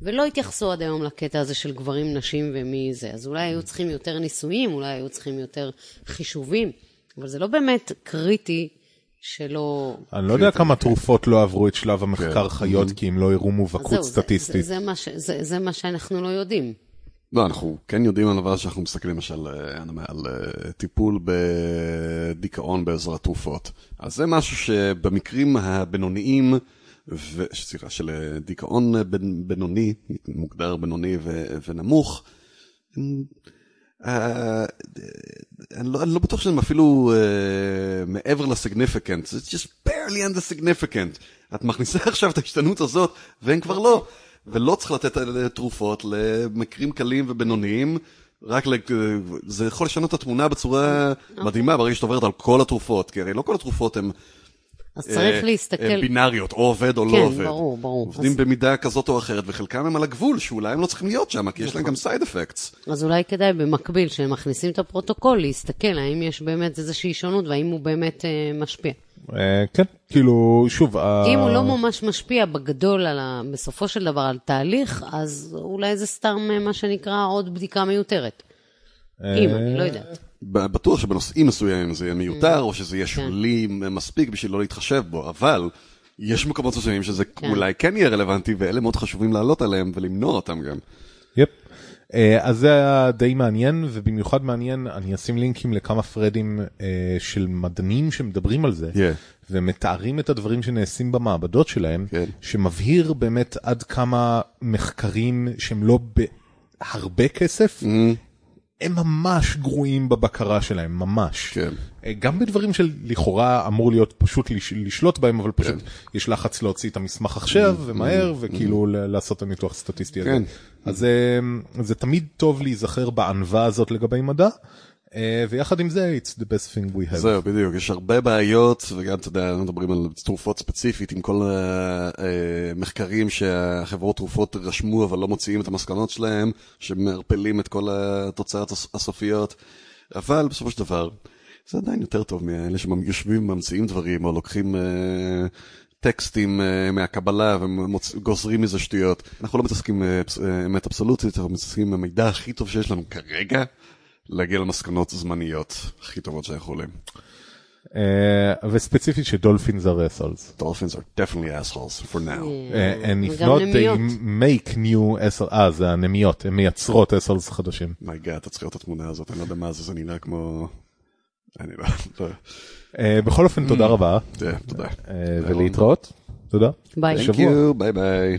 ולא התייחסו עד היום לקטע הזה של גברים, נשים ומי זה. אז אולי היו צריכים יותר ניסויים, אולי היו צריכים יותר חישובים, אבל זה לא באמת קריטי שלא... אני לא יודע כמה תרופות לא עברו את שלב המחקר כן. חיות כי הם לא הראו מובהקות סטטיסטית. זה, זה, מה שאנחנו לא יודעים. לא, אנחנו כן יודעים על דבר שאנחנו מסתכלים למשל אה, על אה, טיפול בדיכאון בעזרת תרופות. אז זה משהו שבמקרים הבינוניים. סליחה, של אה, דיכאון בינוני, מוגדר בינוני. ונמוך, אני לא, אני לא בטוח שהם אפילו uh, מעבר לסיגניפיקנט, זה just barely under significant. את מכניסה עכשיו את ההשתנות הזאת, והם כבר לא. ולא צריך לתת אה, תרופות למקרים קלים ובינוניים, רק ל... זה יכול לשנות את התמונה בצורה מדהימה ברגע שאת עוברת על כל התרופות, כי הרי לא כל התרופות הן אז צריך להסתכל... בינאריות, או עובד או לא כן, עובד. ברור, ברור. עובדים אז- במידה כזאת או אחרת, וחלקם הם על הגבול, שאולי הם לא צריכים להיות שם, כי יש להם גם סייד אפקטס. אז אולי כדאי במקביל, כשהם מכניסים את הפרוטוקול, להסתכל האם יש באמת איזושהי שונות והאם הוא באמת אה, משפיע. אה, כן, כאילו, שוב, אם הוא לא ממש משפיע בגדול, על ה... בסופו של דבר, על תהליך, אז אולי זה סתם אה, מה שנקרא עוד בדיקה מיותרת. אם, אני לא יודעת. ב- בטוח שבנושאים מסוימים זה יהיה מיותר, או שזה יהיה שולי מספיק בשביל לא להתחשב בו, אבל יש מקומות מסוימים שזה אולי כן יהיה רלוונטי, ואלה מאוד חשובים לעלות עליהם ולמנוע אותם גם. יפ. אה, אז זה היה די מעניין, ובמיוחד מעניין, אני אשים לינקים לכמה פרדים אה, של מדענים שמדברים על זה, Yeah. ומתארים את הדברים שנעשים במעבדות שלהם, כן. שמבהיר באמת עד כמה מחקרים שהם לא בהרבה כסף, הם ממש גרועים בבקרה שלהם, ממש. כן. אה, גם בדברים שלכאורה אמור להיות פשוט לש, לשלוט בהם, אבל פשוט כן. יש לחץ להוציא את המסמך עכשיו ומהר, וכאילו ל- לעשות את הניתוח הסטטיסטי הזה. כן. אז אה, זה תמיד טוב להיזכר בענווה הזאת לגבי מדע, ויחד עם זה, it's the best thing we have. זהו, בדיוק, יש הרבה בעיות, וגם, אתה יודע, אנחנו מדברים על תרופות ספציפית, עם כל המחקרים שהחברות תרופות רשמו, אבל לא מוציאים את המסקנות שלהם, שמערפלים את כל התוצאות הס- הסופיות, אבל בסופו של דבר, זה עדיין יותר טוב מאלה שיושבים וממציאים דברים, או לוקחים... אה, טקסטים אה, מהקבלה וגוזרים מזה שטויות. אנחנו לא מתעסקים אה, אה, אמת אבסולוטית, אנחנו מתעסקים עם המידע הכי טוב שיש לנו כרגע, להגיע למסקנות זמניות הכי טובות שאנחנו יכולים. אה, וספציפית ש dolphins are assholes. Dolphins are definitely assholes for now. אה, and if not, they make new assholes, אה, זה הנמיות, הן מייצרות assholes חדשים. my god, אתה צריך לראות את התמונה הזאת, אני לא יודע מה זה, זה נראה כמו... אני לא... לא- אה, בכל אופן, תודה רבה, זה, תודה. אה, ולהתראות. תודה. ביי. ביי ביי.